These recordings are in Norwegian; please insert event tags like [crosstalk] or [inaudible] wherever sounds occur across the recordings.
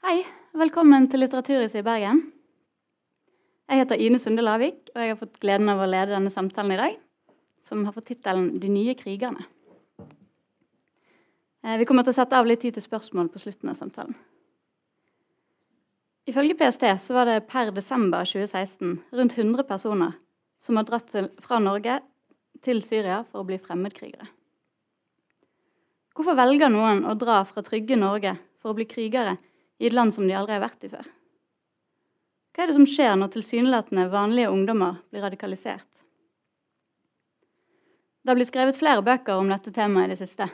Hei, velkommen til Litteraturhuset i Bergen. Jeg heter Ine Sunde Lavik, og jeg har fått gleden av å lede denne samtalen i dag, som har fått tittelen 'De nye krigerne'. Eh, vi kommer til å sette av litt tid til spørsmål på slutten av samtalen. Ifølge PST så var det per desember 2016 rundt 100 personer som har dratt til, fra Norge til Syria for å bli fremmedkrigere. Hvorfor velger noen å dra fra trygge Norge for å bli krigere i et land som de aldri har vært i før? Hva er det som skjer når tilsynelatende vanlige ungdommer blir radikalisert? Det har blitt skrevet flere bøker om dette temaet i det siste.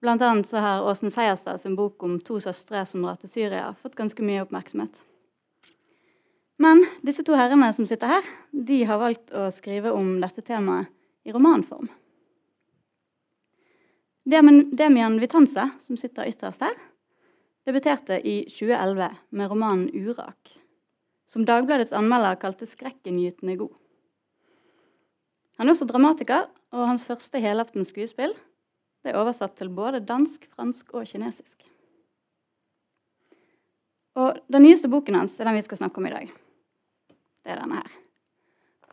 Blant annet har Åsne Seierstad sin bok om to søstre som drar til Syria, fått ganske mye oppmerksomhet. Men disse to herrene som sitter her, de har valgt å skrive om dette temaet i romanform. Demian Vitanza, som sitter ytterst her, debuterte i 2011 med romanen 'Urak', som Dagbladets anmelder kalte 'skrekkinngytende god'. Han er også dramatiker, og hans første helaftens skuespill det er oversatt til både dansk, fransk og kinesisk. Og Den nyeste boken hans er den vi skal snakke om i dag. Det er denne her.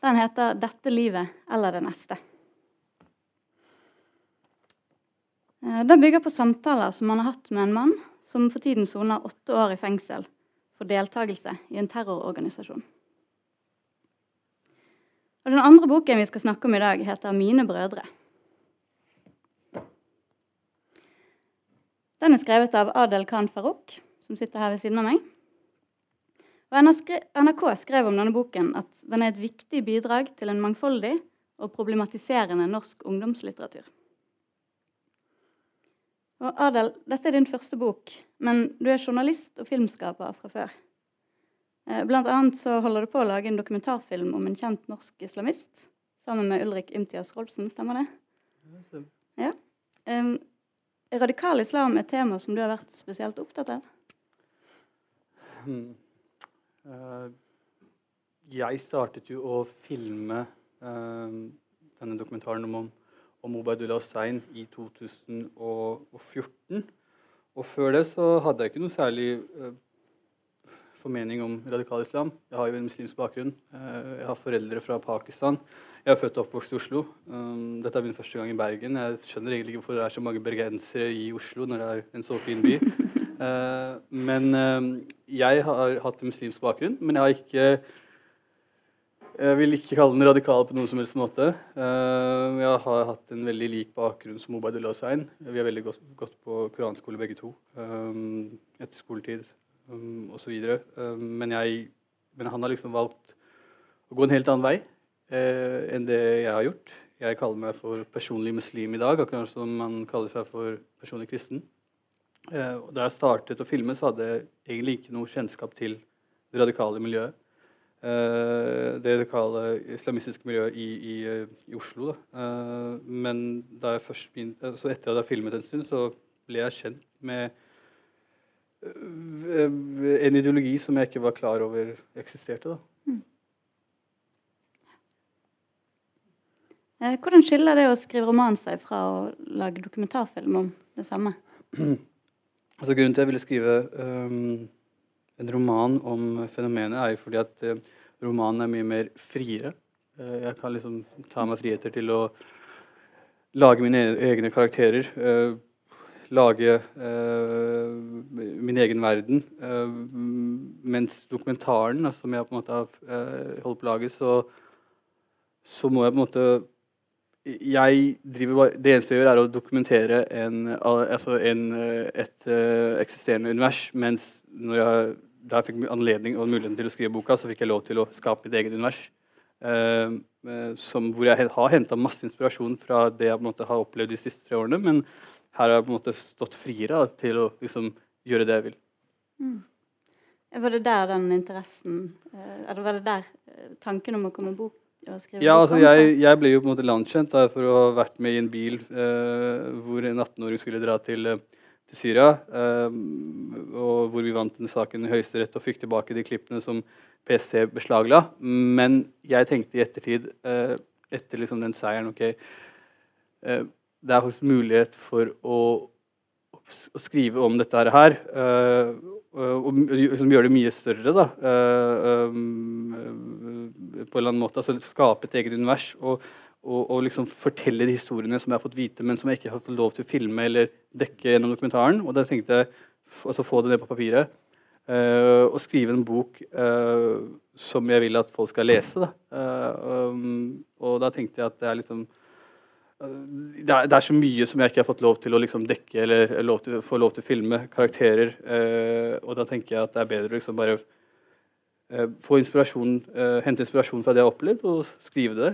Den heter 'Dette livet eller det neste'. Eh, den bygger på samtaler som han har hatt med en mann som for tiden soner åtte år i fengsel for deltakelse i en terrororganisasjon. Og Den andre boken vi skal snakke om i dag, heter 'Mine brødre'. Den er skrevet av Adel Khan Farouk, som sitter her ved siden av meg. Og NRK skrev om denne boken at den er et viktig bidrag til en mangfoldig og problematiserende norsk ungdomslitteratur. Og Adel, dette er din første bok, men du er journalist og filmskaper fra før. Eh, blant annet så holder du på å lage en dokumentarfilm om en kjent norsk islamist sammen med Ulrik Imtias Rolfsen, stemmer det? Ja. Um, er radikal islam et tema som du har vært spesielt opptatt av? Hmm. Uh, jeg startet jo å filme uh, denne dokumentaren om om Obaidullah Hussein i 2014. Og før det så hadde jeg ikke noe særlig eh, formening om radikal islam. Jeg har jo en muslimsk bakgrunn. Eh, jeg har foreldre fra Pakistan. Jeg er født og oppvokst i Oslo. Um, dette er min første gang i Bergen. Jeg skjønner egentlig ikke hvorfor det er så mange bergensere i Oslo når det er en så fin by. Uh, [laughs] men jeg har hatt en muslimsk bakgrunn, men jeg har ikke jeg vil ikke kalle den radikal på noen som helst måte. Uh, jeg har hatt en veldig lik bakgrunn som Obaidullah Hussein. Vi har veldig godt, godt på koranskole begge to um, etter skoletid osv. Men, men han har liksom valgt å gå en helt annen vei enn det jeg har gjort. Jeg kaller meg for personlig muslim i dag, akkurat som man kaller seg for personlig kristen. Da jeg startet å filme, så hadde jeg egentlig ikke noe kjennskap til det radikale miljøet. Uh, det lokale islamistiske miljøet i, i, i Oslo. Uh, men da jeg først begynte, altså etter at jeg filmet en stund, så ble jeg kjent med en ideologi som jeg ikke var klar over eksisterte. Mm. Hvordan skiller det å skrive roman seg fra å lage dokumentarfilm om det samme? [clears throat] altså Grunnen til at jeg ville skrive um, en roman om fenomenet, er jo fordi at eh, romanen er mye mer friere. Eh, jeg kan liksom ta meg friheter til å lage mine egne karakterer. Eh, lage min egen verden. Mens dokumentaren, som jeg på en måte har holdt på å lage, så, så må jeg på en måte driver, Det eneste jeg gjør, er å dokumentere en, altså en, et eksisterende univers. Mens når jeg da jeg fikk anledning og muligheten til å skrive boka, så fikk jeg lov til å skape mitt eget univers. Uh, som, hvor jeg har henta masse inspirasjon fra det jeg måte har opplevd de siste tre årene. Men her har jeg på en måte stått friere til å liksom, gjøre det jeg vil. Mm. Var det der den interessen uh, Eller var det der tanken om å komme bok ja, altså jeg, jeg, ble jo på en måte landkjent da, for å ha vært med i en bil uh, hvor en 18-åring skulle dra til uh, til Syria, eh, og hvor vi vant den saken i Høyesterett og fikk tilbake de klippene som PST beslagla. Men jeg tenkte i ettertid, eh, etter liksom den seieren ok, eh, Det er faktisk mulighet for å, å skrive om dette her. og, liksom gjøre det mye større, da. På en eller annen måte. Altså skape et eget univers. og og, og, liksom fortelle de historiene som jeg har fått vite, men som jeg ikke har fått lov til å filme eller dekke gjennom dokumentaren. Og da tenkte jeg altså få det ned på papiret. Uh, og skrive en bok uh, som jeg vil at folk skal lese. Da. Uh, um, og da tenkte jeg at det er liksom det er, det er, så mye som jeg ikke har fått lov til å liksom dekke eller lov til, få lov til å filme. Karakterer. og da tenker jeg at det er bedre å liksom bare få inspirasjon, hente inspirasjon fra det jeg har opplevd, og skrive det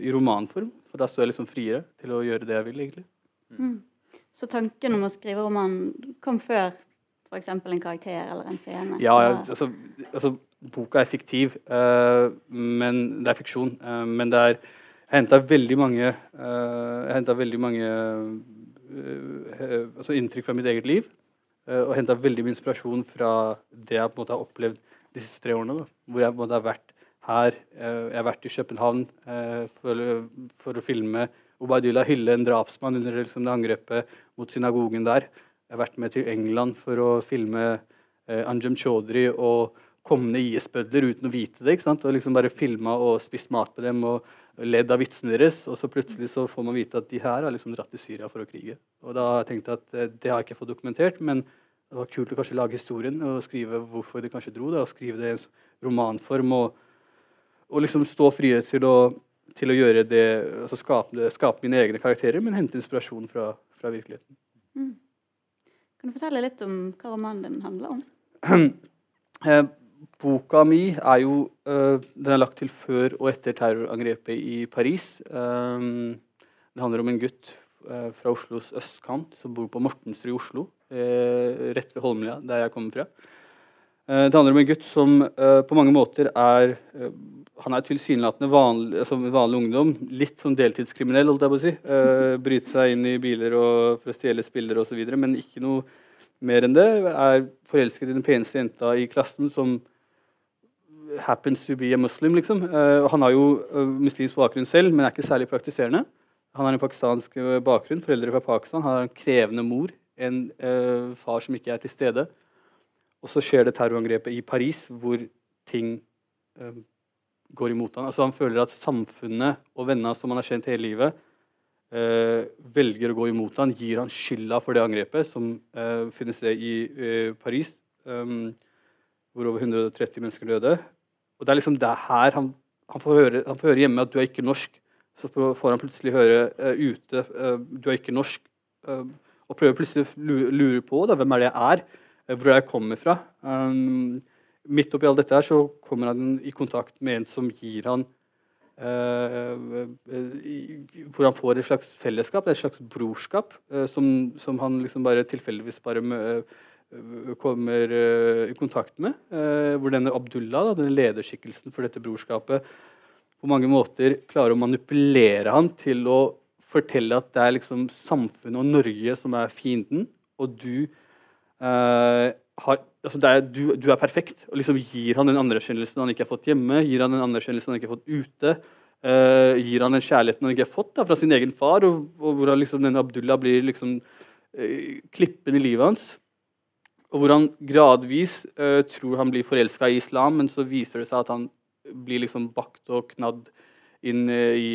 i romanform. For da står jeg liksom friere til å gjøre det jeg vil, egentlig. Mm. Så tanken om å skrive roman kom før f.eks. en karakter eller en scene? Ja, altså, altså boka er fiktiv, uh, men det er fiksjon. Uh, men det er Jeg henta veldig mange, uh, jeg veldig mange altså inntrykk fra mitt eget liv. og henta veldig mye inspirasjon fra det jeg på en måte har opplevd de siste tre årene. Da, hvor jeg både har vært her. jeg har vært i København for, for å filme Obaidullah hylle en drapsmann under liksom, det angrepet mot synagogen der. Jeg har vært med til England for å filme eh, Anjem Chaudhry og kommende IS-bødler uten å vite det. ikke sant? Og liksom bare filma og spist mat med dem og ledd av vitsene deres. Og så plutselig så får man vite at de her har liksom dratt til Syria for å krige. Og da har jeg tenkt at eh, det har jeg ikke fått dokumentert, men det var kult å kanskje lage historien og skrive hvorfor de kanskje dro. det, og Skrive det i en romanform og, og liksom stå friere til å til å gjøre det, altså skape, skape, mine egne karakterer, men hente inspirasjon fra, fra virkeligheten. Mm. Kan du fortelle litt om hva romanen din handler om? [clears throat] Eh, boka mi er jo uh, Den er lagt til før og etter terrorangrepet i Paris. Um, det handler om en gutt fra Oslos østkant som bor på Mortensrud i Oslo. Uh, rett ved Holmlia, der jeg kommer fra. det handler om en gutt som på mange måter er han er tilsynelatende vanlig, altså vanlig, ungdom. Litt som deltidskriminell, holdt jeg på å si. Bryter seg inn i biler og, for å stjele spillere osv., men ikke noe mer enn det. Er forelsket i den peneste jenta i klassen som happens to be a muslim, liksom. Uh, han har jo uh, muslimsk bakgrunn selv, men er ikke særlig praktiserende. Han har en pakistansk bakgrunn, foreldre fra Pakistan. Han har en krevende mor, en far som ikke er til stede. Og så skjer det terrorangrepet i Paris, hvor ting går imot han. Altså Han føler at samfunnet og vennene som han har kjent hele livet, eh, velger å gå imot han, gir han skylda for det angrepet som eh, finner sted i eh, Paris, um, hvor over 130 mennesker døde. Og Det er liksom det her han, han, får høre, han, får høre, hjemme at du er ikke norsk. Så får han plutselig høre uh, ute uh, du er ikke norsk. Uh, og prøver plutselig å lure på da, hvem er det jeg er, hvor jeg kommer fra. Um, midt oppi alt dette her så kommer han i kontakt med en som gir han uh, Hvor han får et slags fellesskap, et slags brorskap, uh, som, som, han liksom bare tilfeldigvis bare uh, kommer i kontakt med. hvor denne Abdullah, da, denne lederskikkelsen for dette brorskapet, på mange måter klarer å manipulere han til å fortelle at det er liksom samfunnet og Norge som er fienden, og du har altså er, du, du, er perfekt. og liksom Gir han den anerkjennelsen han ikke har fått hjemme, gir han den anerkjennelsen han ikke har fått ute. Uh, gir han den kjærligheten han ikke har fått da, fra sin egen far, og, og hvor liksom, denne Abdullah blir liksom uh, klippen i livet hans. Og hvor han gradvis uh, tror han blir forelska i islam, men så viser det seg at han blir liksom bakt og knadd inn i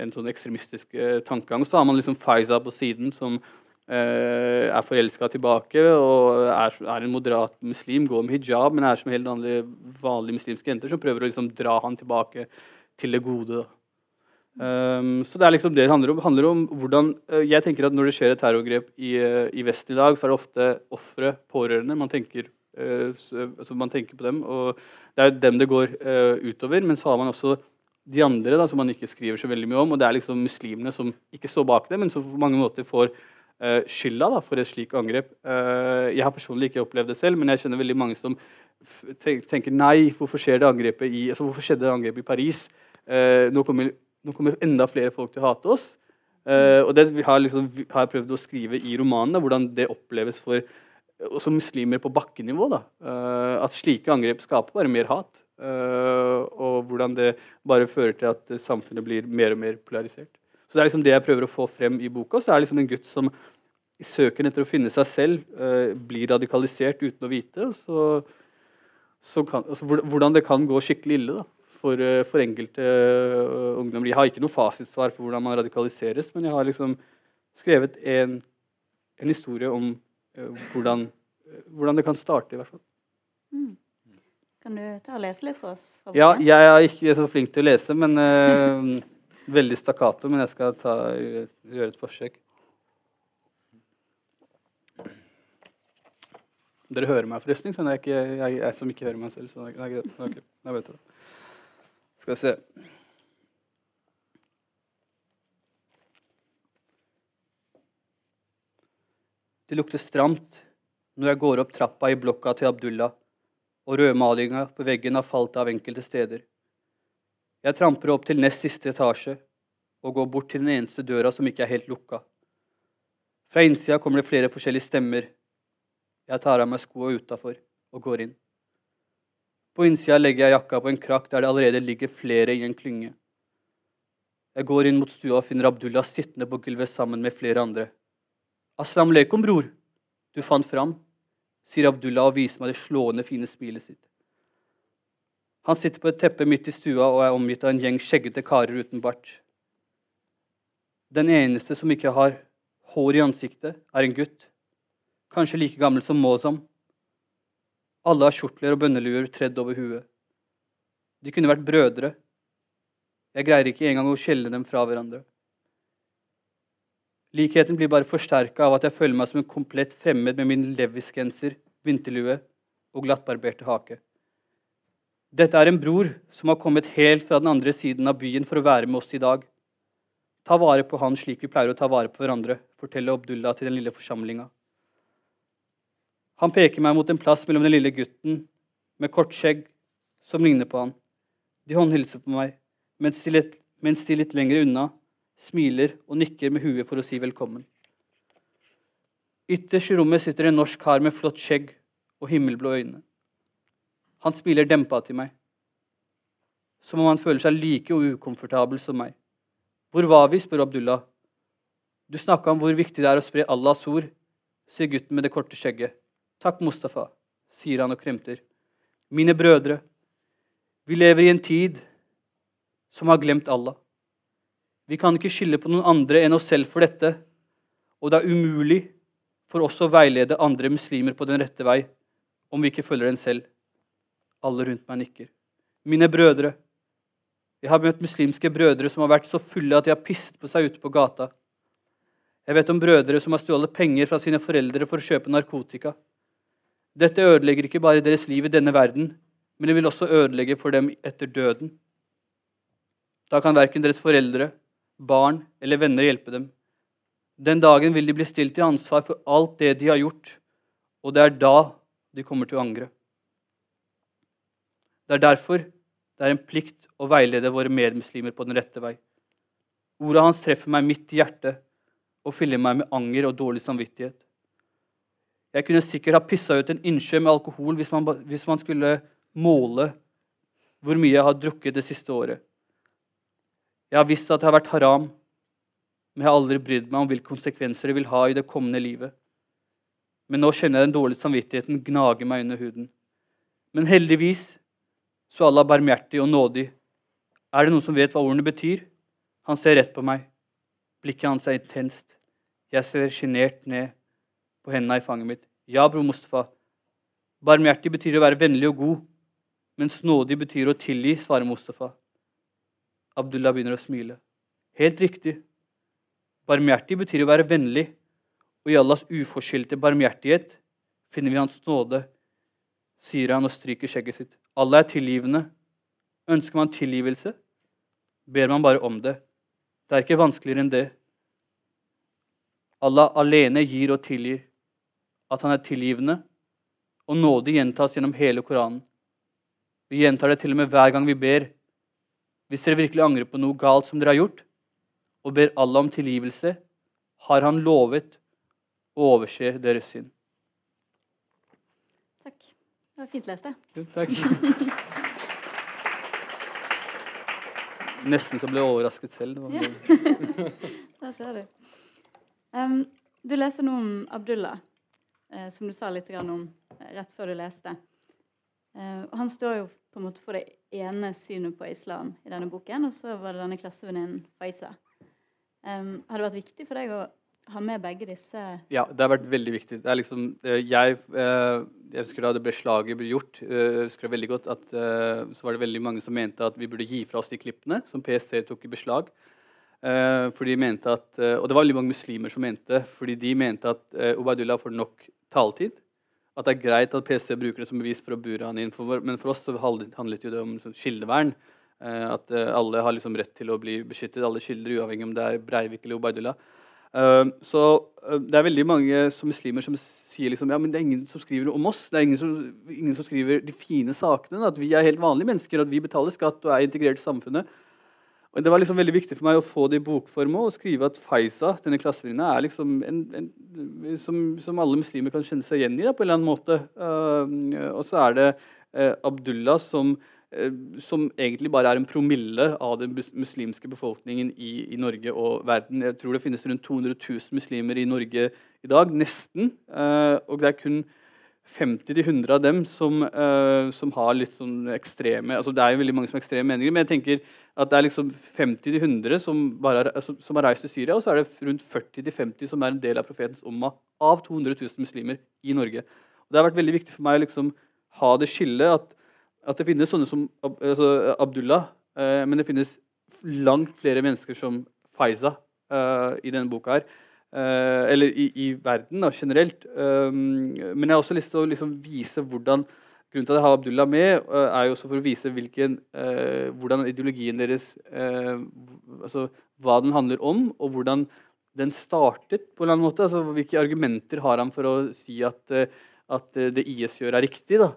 en sånn ekstremistisk tankegang. Så har man liksom Faiza på siden, som Eh, er forelska tilbake og er, er, en moderat muslim, går med hijab, men er som helt vanlige, vanlige muslimske jenter som prøver å liksom dra han tilbake til det gode. Um, så det er liksom det det handler om. handler om hvordan, uh, jeg tenker at Når det skjer et terrorgrep i, uh, i, Vesten i dag, så er det ofte ofre, pårørende. Man tenker, uh, så, altså man tenker på dem. og Det er dem det går utover. Men så har man også de andre da, som man ikke skriver så veldig mye om. og Det er liksom muslimene som ikke står bak det, men som på mange måter får uh, skylda da, for et slikt angrep. Uh, jeg har personlig ikke opplevd det selv, men jeg kjenner veldig mange som tenker nei, hvorfor, skjer det angrepet i, altså, hvorfor skjedde angrepet i Paris? Uh, nå, kommer, nå, kommer, enda flere folk til å hate oss. og det har, liksom, har, jeg prøvd å skrive i romanen, da, hvordan det oppleves for også muslimer på bakkenivå. Da. at slike angrep skaper bare mer hat. Og hvordan det bare fører til at samfunnet blir mer og mer polarisert. Så det er liksom det jeg prøver å få frem i boka. Så er det liksom en gutt som i søken etter å finne seg selv eh, blir radikalisert uten å vite. Så, så kan, altså, hvordan det kan gå skikkelig ille da, for, eh, for enkelte ungdommer. Jeg har ikke noe fasitsvar på hvordan man radikaliseres, men jeg har liksom skrevet en, en historie om hvordan, hvordan, det kan starte, i hvert fall. Mm. Kan du ta og lese litt for oss? Ja, jeg er ikke så flink til å lese, men veldig stakkato. Men jeg skal ta, gjøre et forsøk. Dere hører meg forresten, så jeg, ikke, jeg, jeg, som ikke hører meg selv. Så det er greit. Okay, jeg vet det. Skal vi se Det lukter stramt når jeg går opp trappa i blokka til Abdullah, og rødmalinga på veggen har falt av enkelte steder. Jeg tramper opp til nest siste etasje og går bort til den eneste døra som ikke er helt lukka. Fra innsida kommer det flere forskjellige stemmer jeg tar av meg skoa utafor og går inn. På innsida legger jeg jakka på en krakk der det allerede ligger flere i en klynge. Jeg går inn mot stua og finner Abdullah sittende på gulvet sammen med flere andre. Aslam lekum, bror. Du fant fram, sier Abdullah og viser meg det slående fine smilet sitt. Han sitter på et teppe midt i stua og er omgitt av en gjeng skjeggete karer uten bart. Den eneste som ikke har hår i ansiktet, er en gutt kanskje like gammel som Mozam. Alle har kjortler og bønneluer tredd over huet. De kunne vært brødre. Jeg greier ikke engang å skjelle dem fra hverandre. Likheten blir bare forsterka av at jeg føler meg som en komplett fremmed med min Levis-genser, vinterlue og glattbarberte hake. Dette er en bror som har kommet helt fra den andre siden av byen for å være med oss i dag. Ta vare på han slik vi pleier å ta vare på hverandre, forteller Abdullah til den lille forsamlinga. Han peker meg mot en plass mellom den lille gutten med kort skjegg som ligner på han. De håndhilser på meg, mens de, litt, mens de litt lenger unna smiler og nikker med huet for å si velkommen. Ytterst i rommet sitter en norsk kar med flott skjegg og himmelblå øyne. Han smiler dempa til meg, som om han føler seg like ukomfortabel som meg. Hvor var vi? spør Abdullah. Du snakka om hvor viktig det er å spre Allahs ord, sier gutten med det korte skjegget. Takk, Mustafa, sier han og kremter. Mine brødre, vi lever i en tid som har glemt Allah. Vi kan ikke skylde på noen andre enn oss selv for dette, og det er umulig for oss å veilede andre muslimer på den rette vei om vi ikke følger den selv. Alle rundt meg nikker. Mine brødre, jeg har møtt muslimske brødre som har vært så fulle at de har pisset på seg ute på gata. Jeg vet om brødre som har stjålet penger fra sine foreldre for å kjøpe narkotika. Dette ødelegger ikke bare deres liv i denne verden, men det vil også ødelegge for dem etter døden. Da kan verken deres foreldre, barn eller venner hjelpe dem. Den dagen vil de bli stilt til ansvar for alt det de har gjort, og det er da de kommer til å angre. Det er derfor det er en plikt å veilede våre medmuslimer på den rette vei. Ordet hans treffer meg midt i hjertet og fyller meg med anger og dårlig samvittighet. Jeg kunne sikkert ha pissa ut en innsjø med alkohol hvis man, hvis man skulle måle hvor mye jeg har drukket det siste året. Jeg har visst at det har vært haram, men jeg har aldri brydd meg om hvilke konsekvenser det vil ha i det kommende livet. Men nå kjenner jeg den dårlige samvittigheten gnage meg under huden. Men heldigvis så Allah barmhjertig og nådig. Er det noen som vet hva ordene betyr? Han ser rett på meg. Blikket hans er intenst. Jeg ser sjenert ned på hendene i fanget mitt. Ja, bror Mustafa. Barmhjertig betyr å være vennlig og god, mens nådig betyr å tilgi, svarer Mustafa. Abdullah begynner å smile. Helt riktig. Barmhjertig betyr å være vennlig, og i Allahs uforskyldte barmhjertighet finner vi Hans nåde, sier han og stryker skjegget sitt. Allah er tilgivende. Ønsker man tilgivelse, ber man bare om det. Det er ikke vanskeligere enn det. Allah alene gir og tilgir at han er tilgivende, og nåde gjentas gjennom hele Koranen. Vi gjentar det til og med hver gang vi ber. Hvis dere virkelig angrer på noe galt som dere har gjort, og ber Allah om tilgivelse, har han lovet å overse deres synd. Takk. Det var fint lest, det. Jo, takk. Nesten så ble jeg overrasket selv. Ja. [laughs] Der ser du. Um, du leser noe om Abdullah, eh, som du sa litt om eh, rett før du leste. Eh, han står jo på en måte for det ene synet på islam i denne boken, og så var det denne klassevenninnen Faiza. Um, har det vært viktig for deg å ha med begge disse Ja, det har vært veldig viktig. Det er liksom, eh, jeg, eh, jeg husker Da det ble slaget ble gjort, jeg husker det veldig godt at så var det veldig mange som mente at vi burde gi fra oss de klippene som PST tok i beslag. For de mente at, Og det var veldig mange muslimer som mente fordi de mente at Ubaydullah får nok taletid. At det er greit at PC bruker det som bevis for å bure han inn. Men for oss så handlet jo det om sånn kildevern. at alle har liksom rett til å bli beskyttet, alle kilder, uavhengig om det er Breivik eller Ubaydullah. så det er veldig mange som muslimer som sier liksom, ja, men det er ingen som skriver om oss. Det er ingen som, ingen som skriver de fine sakene. At vi er helt vanlige mennesker, at vi betaler skatt og er integrert i samfunnet. Og Det var liksom veldig viktig for meg å få det i bokform og skrive at Faiza, denne klassevenninna, er liksom en, en, som, som, alle muslimer kan kjenne seg igjen i da, på en eller annen måte. Uh, og så er det uh, Abdullah som, uh, som, egentlig bare er en promille av den muslimske befolkningen i, i, Norge og verden. Jeg tror det finnes rundt 200 000 muslimer i Norge i dag, nesten. og det er kun 50-100 av dem som, uh, som, har litt sånn ekstreme altså Det er jo veldig mange som har ekstreme meninger, men jeg tenker at det er liksom 50-100 som, altså, som, har reist til Syria, og så er det rundt 40-50 som er en del av profetens omma av 200 000 muslimer i Norge. Og det har vært veldig viktig for meg å liksom, ha det skillet at, at, det finnes sånne som altså, Abdullah, uh, men det finnes langt flere mennesker som Faiza uh, i denne boka her. Uh, eller i, i, verden da, generelt. Um, men jeg har også lyst til å liksom, vise hvordan Grunnen til at jeg har Abdullah med, uh, er jo også for å vise hvilken, uh, hvordan ideologien deres altså, Hva den handler om, og hvordan den startet. på en eller annen måte, altså Hvilke argumenter har han for å si at, at det IS gjør, er riktig? da,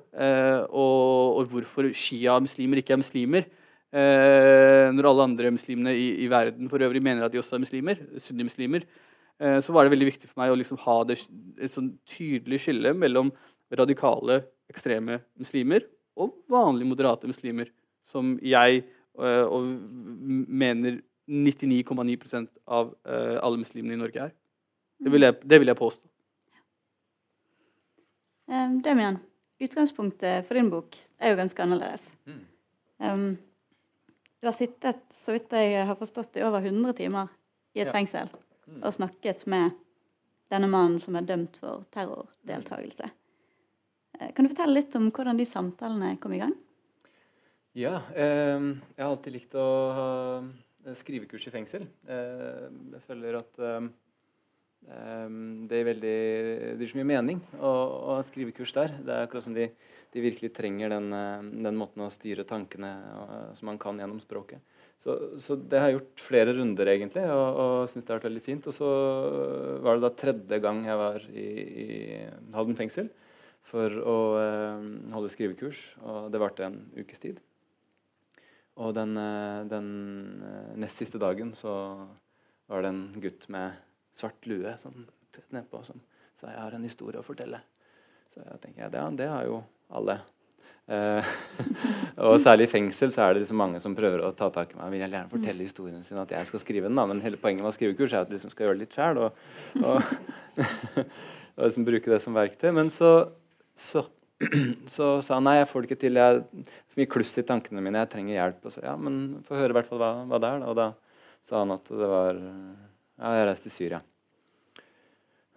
og, og hvorfor Shia-muslimer ikke er muslimer. når alle andre muslimene i, i, verden for øvrig mener at de også er muslimer. sunnimuslimer. Eh, så var det veldig viktig for meg å liksom ha det, et sånn tydelig skille mellom radikale, ekstreme muslimer og vanlige, moderate muslimer, som jeg eh, og mener 99,9 av eh, alle muslimene i Norge er. Det vil jeg, det vil jeg påstå. Um, Demian, utgangspunktet for din bok er jo ganske annerledes. Mm. Um, du har sittet, så vidt jeg har forstått, i over 100 timer i et ja. fengsel. Mm. og snakket med denne mannen som er dømt for terrordeltakelse. Eh, kan du fortelle litt om hvordan de samtalene kom i gang? Ja, eh, jeg har alltid likt å ha skrivekurs i fengsel. Eh, jeg føler at eh, eh det, veldig, det gir så mye mening å, å, ha skrivekurs der. Det er akkurat som de, de virkelig trenger den, eh, den, måten å styre tankene som man kan gjennom språket. Så, så, det har jeg gjort flere runder, egentlig, og, og syns det har vært veldig fint. Og så var det da tredje gang jeg var i, i Halden fengsel for å eh, holde skrivekurs, og det varte en ukes tid. Og den, eh, den nest siste dagen så var det en gutt med svart lue sånn nedpå som sa jeg har en historie å fortelle. Så jeg tenker ja, det, det har jo alle. Uh, [laughs] og særlig i fengsel så er det liksom mange som prøver å ta tak i meg. Vil jeg gjerne fortelle historien sin at jeg skal skrive den, da. Men hele poenget med å skrive kurs er at du liksom skal gjøre det litt sjæl. Og, og, [laughs] og liksom bruke det som verktøy. Men så, så, [clears throat] så sa han nei, jeg får det ikke til. Jeg for mye kluss i tankene mine. Jeg trenger hjelp. Og så ja, men få høre i hvert fall hva, hva det er. Da. Og da sa han at det var Ja, jeg reiste til Syria.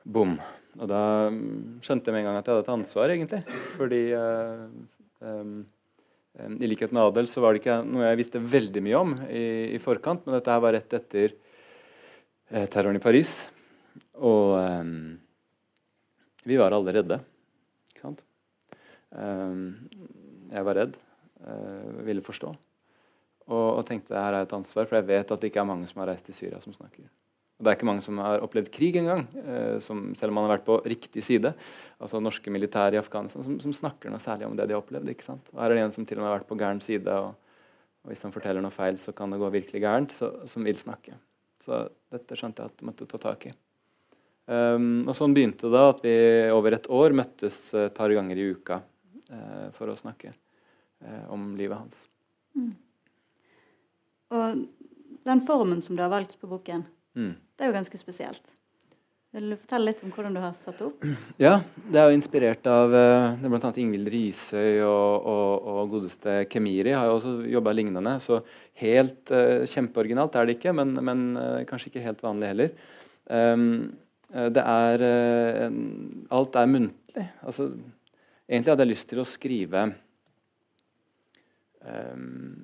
Bom. Og da skjønte jeg med en gang at jeg hadde et ansvar, egentlig. Fordi uh, I likhet med Adel så var det ikke noe jeg visste veldig mye om i, i forkant, men dette her var rett etter eh, terroren i Paris. Og um, vi var alle redde. Ikke sant? jeg var redd, uh, ville forstå. Og, og tenkte her er et ansvar, for jeg vet at det ikke er mange som har reist til Syria, som snakker. Og Det er ikke mange som har opplevd krig engang, eh, selv om man har vært på riktig side. Altså norske militære i Afghanistan som, som, snakker noe særlig om det de har opplevd. ikke sant? Og her er det en som til og med har vært på gæren side, og, og, hvis han forteller noe feil, så kan det gå virkelig gærent, så, som vil snakke. Så dette skjønte jeg at jeg måtte ta tak i. Um, og Sånn begynte det at vi over et år møttes et par ganger i uka uh, for å snakke uh, om livet hans. Mm. Og den formen som du har valgt på boken, Mm. Det er jo ganske spesielt. Vil du fortelle litt om hvordan du har satt opp? [clears throat] Ja, det er jo inspirert av uh, bl.a. Ingvild Risøy og, og, og, godeste Kemiri har jo også jobba lignende. Så helt uh, kjempeoriginalt er det ikke, men, men uh, kanskje ikke helt vanlig heller. Um, det er en, Alt er muntlig. Altså, egentlig hadde jeg lyst til å skrive um,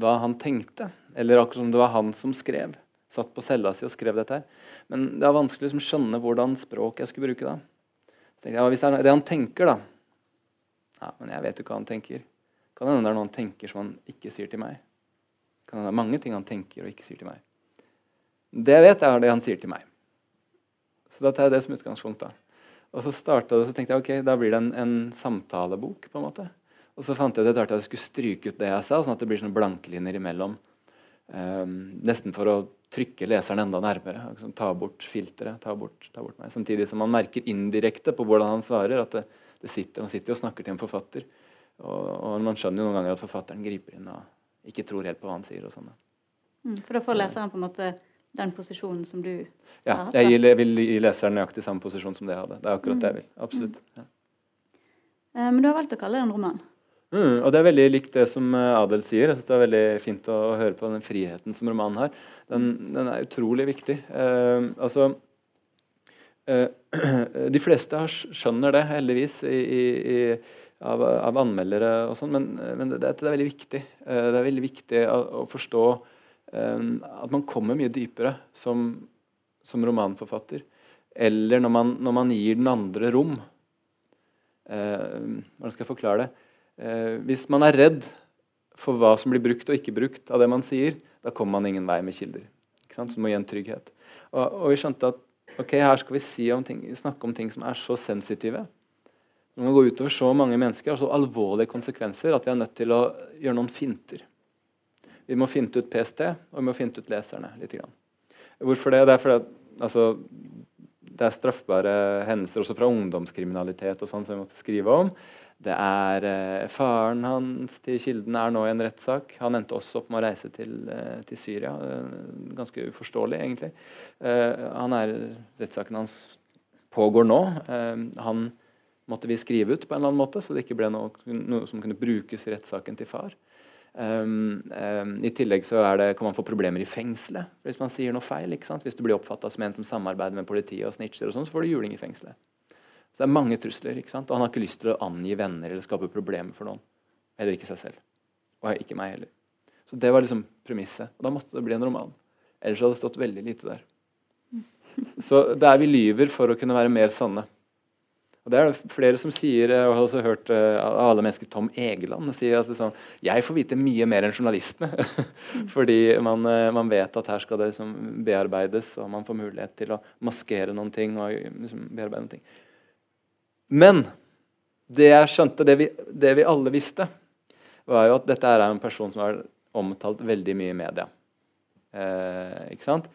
hva han tenkte, eller akkurat som det var han som skrev satt på cella si og skrev dette her. Men det er vanskelig å liksom, skjønne hvordan språk jeg skulle bruke da. Så jeg, ja, Hvis det er det han tenker, da Ja, men jeg vet jo hva han tenker. Kan hende det er noe han tenker som han ikke sier til meg. Kan hende det er mange ting han tenker og ikke sier til meg. Det jeg vet, er det han sier til meg. Så da tar jeg det som utgangspunkt. da. Og så starta det, så tenkte jeg ok, da blir det en, en samtalebok. på en måte. Og så fant jeg ut at jeg skulle stryke ut det jeg sa, sånn at det blir sånne blankelinjer imellom. Um, nesten for å trykke leseren enda nærmere. Liksom, ta bort filteret, ta bort, ta bort meg. Samtidig som man merker indirekte på hvordan han svarer, at det, det sitter, han sitter og snakker til en forfatter. Og, og, man skjønner jo noen ganger at forfatteren griper inn og ikke tror helt på hva han sier. og sånn. Mm, for da får leseren på en måte den posisjonen som du ja, har hatt? Ja, jeg vil gi leseren nøyaktig samme posisjon som det jeg hadde. Det er akkurat mm. det jeg vil. Absolutt. Mm. Ja. Eh, men du har valgt å kalle det en roman? Mm, og det er veldig likt det som eh, Adel sier. Jeg synes Det er veldig fint å, å høre på den friheten som romanen har. Den, den er utrolig viktig. Uh, altså uh, [clears throat] De fleste skjønner det, heldigvis, i, i, av, av, anmeldere og sånn, men, men det, det, er veldig viktig. Uh, det er veldig viktig å, å forstå at man kommer mye dypere som, som romanforfatter. Eller når man, når man, gir den andre rom. hvordan skal jeg forklare det? Eh, hvis man er redd for hva som blir brukt og ikke brukt av det man sier, da kommer man ingen vei med kilder. Ikke sant? Så du må gi en trygghet. Og, og, vi skjønte at ok, her skal vi si om ting, snakke om ting som er så sensitive. Som må gå utover så mange mennesker og så alvorlige konsekvenser at vi er nødt til å gjøre noen finter. Vi må finte ut PST, og vi må finte ut leserne litt. Grann. Hvorfor det? Det er fordi at, altså, det er straffbare hendelser også fra ungdomskriminalitet og sånn som vi måtte skrive om. Det er eh, Faren hans til kilden er nå i en rettssak. Han endte også opp med å reise til, eh, til Syria. Eh, ganske uforståelig, egentlig. Eh, han er, rettssaken hans pågår nå. Eh, han måtte vi skrive ut på en eller annen måte, så det ikke ble noe, noe som kunne brukes i rettssaken til far. Um, um, I tillegg så det, kan man få problemer i fengselet hvis man sier noe feil. Hvis du blir oppfatta som en som samarbeider med politiet og snitcher, og sånn, så får du juling i fengselet. Så det er mange trusler. ikke sant? Og han har ikke lyst til å angi venner eller skape problemer for noen. Heller ikke seg selv. Og ikke meg heller. Så det var liksom premisset. Og da måtte det bli en roman. Ellers hadde det stått veldig lite der. [laughs] Så det er vi lyver for å kunne være mer sanne. Og Det er det flere som sier, og jeg har også hørt av alle mennesker Tom Egeland sier at sånn, jeg får vite mye mer enn journalistene. [laughs] Fordi man, uh, man, vet at her skal det liksom, bearbeides, og man får mulighet til å maskere noen ting. og liksom, bearbeide noen ting. Men det jeg skjønte, det vi, det vi, alle visste, var jo at dette er en person som har omtalt veldig mye i media. Eh, ikke sant?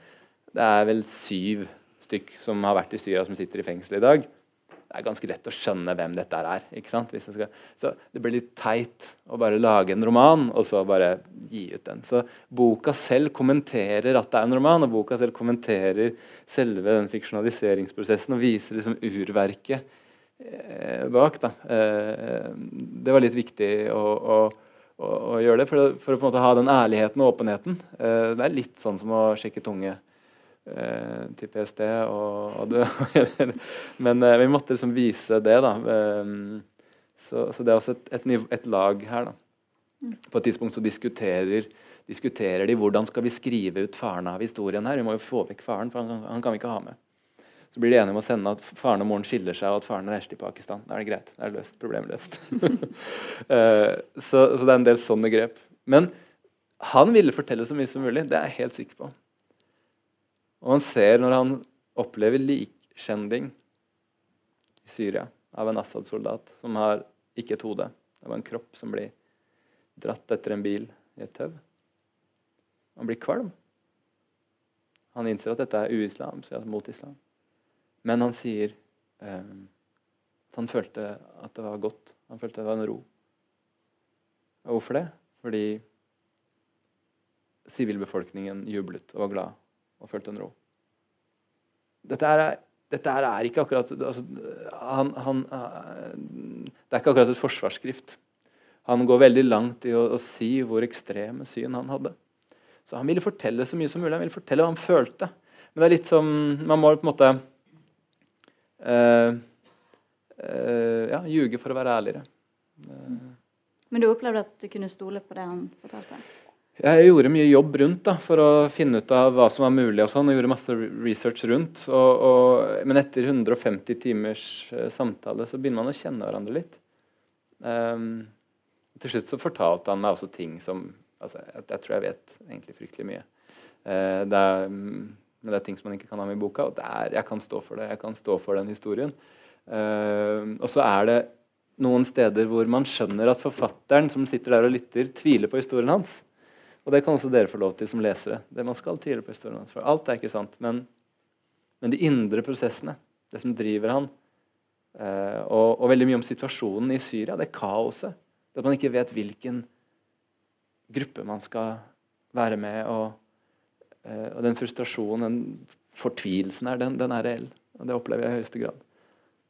Det er vel syv stykk som har vært i Syria, som sitter i fengsel i dag. Det er ganske lett å skjønne hvem dette er. ikke sant? Så Det blir litt teit å bare lage en roman og så bare gi ut den. Så boka selv kommenterer at det er en roman, og boka selv kommenterer selve den fiksjonaliseringsprosessen og viser liksom urverket bak. Da. Eh, det var litt viktig å, å, å, å gjøre det, for, for, å på en måte ha den ærligheten og åpenheten. Eh, det er litt sånn som å sjekke tunge til PST. Og, og det, [laughs] men vi måtte liksom vise det, da. Så, så det er også et, et, et lag her. da. Mm. På et tidspunkt så diskuterer, diskuterer de hvordan skal vi skrive ut faren av historien her. Vi må jo få vekk faren, for han, han kan vi ikke ha med. Så blir de enige om å sende at faren og moren skiller seg, og at faren reiser til Pakistan. Da er det greit. Da er det løst. Problemet løst. uh, [laughs] så, så, det er en del sånne grep. Men han ville fortelle så mye som mulig. Det er jeg helt sikker på. Og man ser når han opplever likkjending i Syria av en Assad-soldat som har ikke et hode. Det var en kropp som blir dratt etter en bil i et tau. Han blir kvalm. Han innser at dette er uislamsk, mot islam. Men han sier eh, at han følte at det var godt. Han følte det var en ro. Og hvorfor det? Fordi sivilbefolkningen jublet og var glad og følte en ro. Dette er dette er ikke akkurat altså, han, han, Det er ikke akkurat et forsvarsskrift. Han går veldig langt i å, å, si hvor ekstreme syn han hadde. Så han ville fortelle så mye som mulig. Han ville fortelle hva han følte. Men det er litt som Man må på en måte ja, ljuge for å være ærligere. Men du opplevde at du kunne stole på det han fortalte? Jeg gjorde mye jobb rundt da, for å finne ut av hva som var mulig. og sånn, og gjorde masse research rundt. Og, og, men etter 150 timers uh, samtale så begynner man å kjenne hverandre litt. Um, til slutt så fortalte han meg også ting som altså, jeg, jeg, tror jeg vet egentlig fryktelig mye. Uh, det er, men det er ting som man ikke kan ha med i boka. og er, Jeg kan stå for det. Jeg kan stå for den historien. Uh, og så er det noen steder hvor man skjønner at forfatteren som sitter der og lytter, tviler på historien hans. Og det kan også dere få lov til som lesere. Det man skal tvile på historien hans. For alt er ikke sant. Men, men, de indre prosessene, det som driver han, uh, og, og, veldig mye om situasjonen i Syria, det kaoset. Det at man ikke vet hvilken gruppe man skal være med, og, og den frustrasjonen, den fortvilelsen her, den, den er reell. Og det opplever jeg i høyeste grad.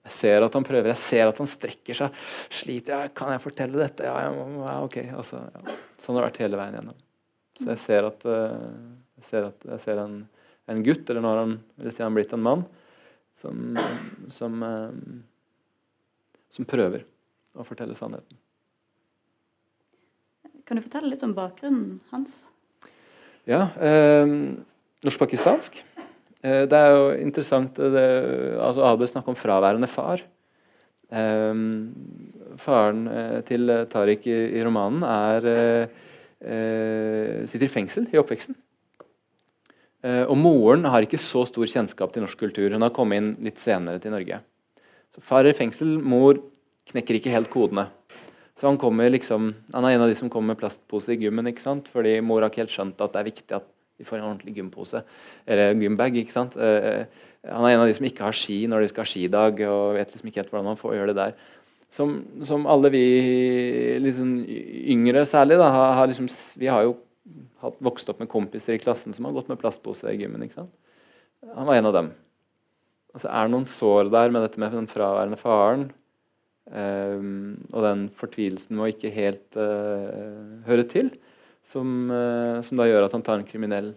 Jeg ser at han prøver, jeg ser at han strekker seg. Sliter jeg? Kan jeg fortelle dette? Ja, ja ok. Altså, ja. Sånn har det vært hele veien gjennom. Så jeg ser at eh, jeg ser, at, jeg ser en, en, gutt, eller nå har han, si han blitt en mann, som, som, eh, som prøver å fortelle sannheten. Kan du fortelle litt om bakgrunnen hans? Ja. Eh, Norsk-pakistansk. Eh, det er jo interessant det, altså Abel snakker om fraværende far. Eh, faren eh, til Tariq i, i romanen er eh, sitter i fengsel i oppveksten. Eh, og moren har ikke så stor kjennskap til norsk kultur. Hun har kommet inn litt senere til Norge. Så Far er i fengsel, mor knekker ikke helt kodene. Så han, liksom, han er en av de som kommer med plastpose i gymmen, ikke sant? fordi mor har ikke helt skjønt at det er viktig at de får en ordentlig gympose, eller gymbag. ikke sant? Eh, han er en av de som ikke har ski når de skal ha skidag, og vet liksom ikke helt hvordan man får gjøre det der som, som, alle vi liksom yngre særlig da, har, liksom, Vi har jo hatt, vokst opp med kompiser i klassen som har gått med plastpose i gymmen. ikke sant? Han var en av dem. Altså, er det noen sår der med dette med den fraværende faren? Um, og den fortvilelsen med å ikke helt uh, høre til, som, uh, som, da gjør at han tar en kriminell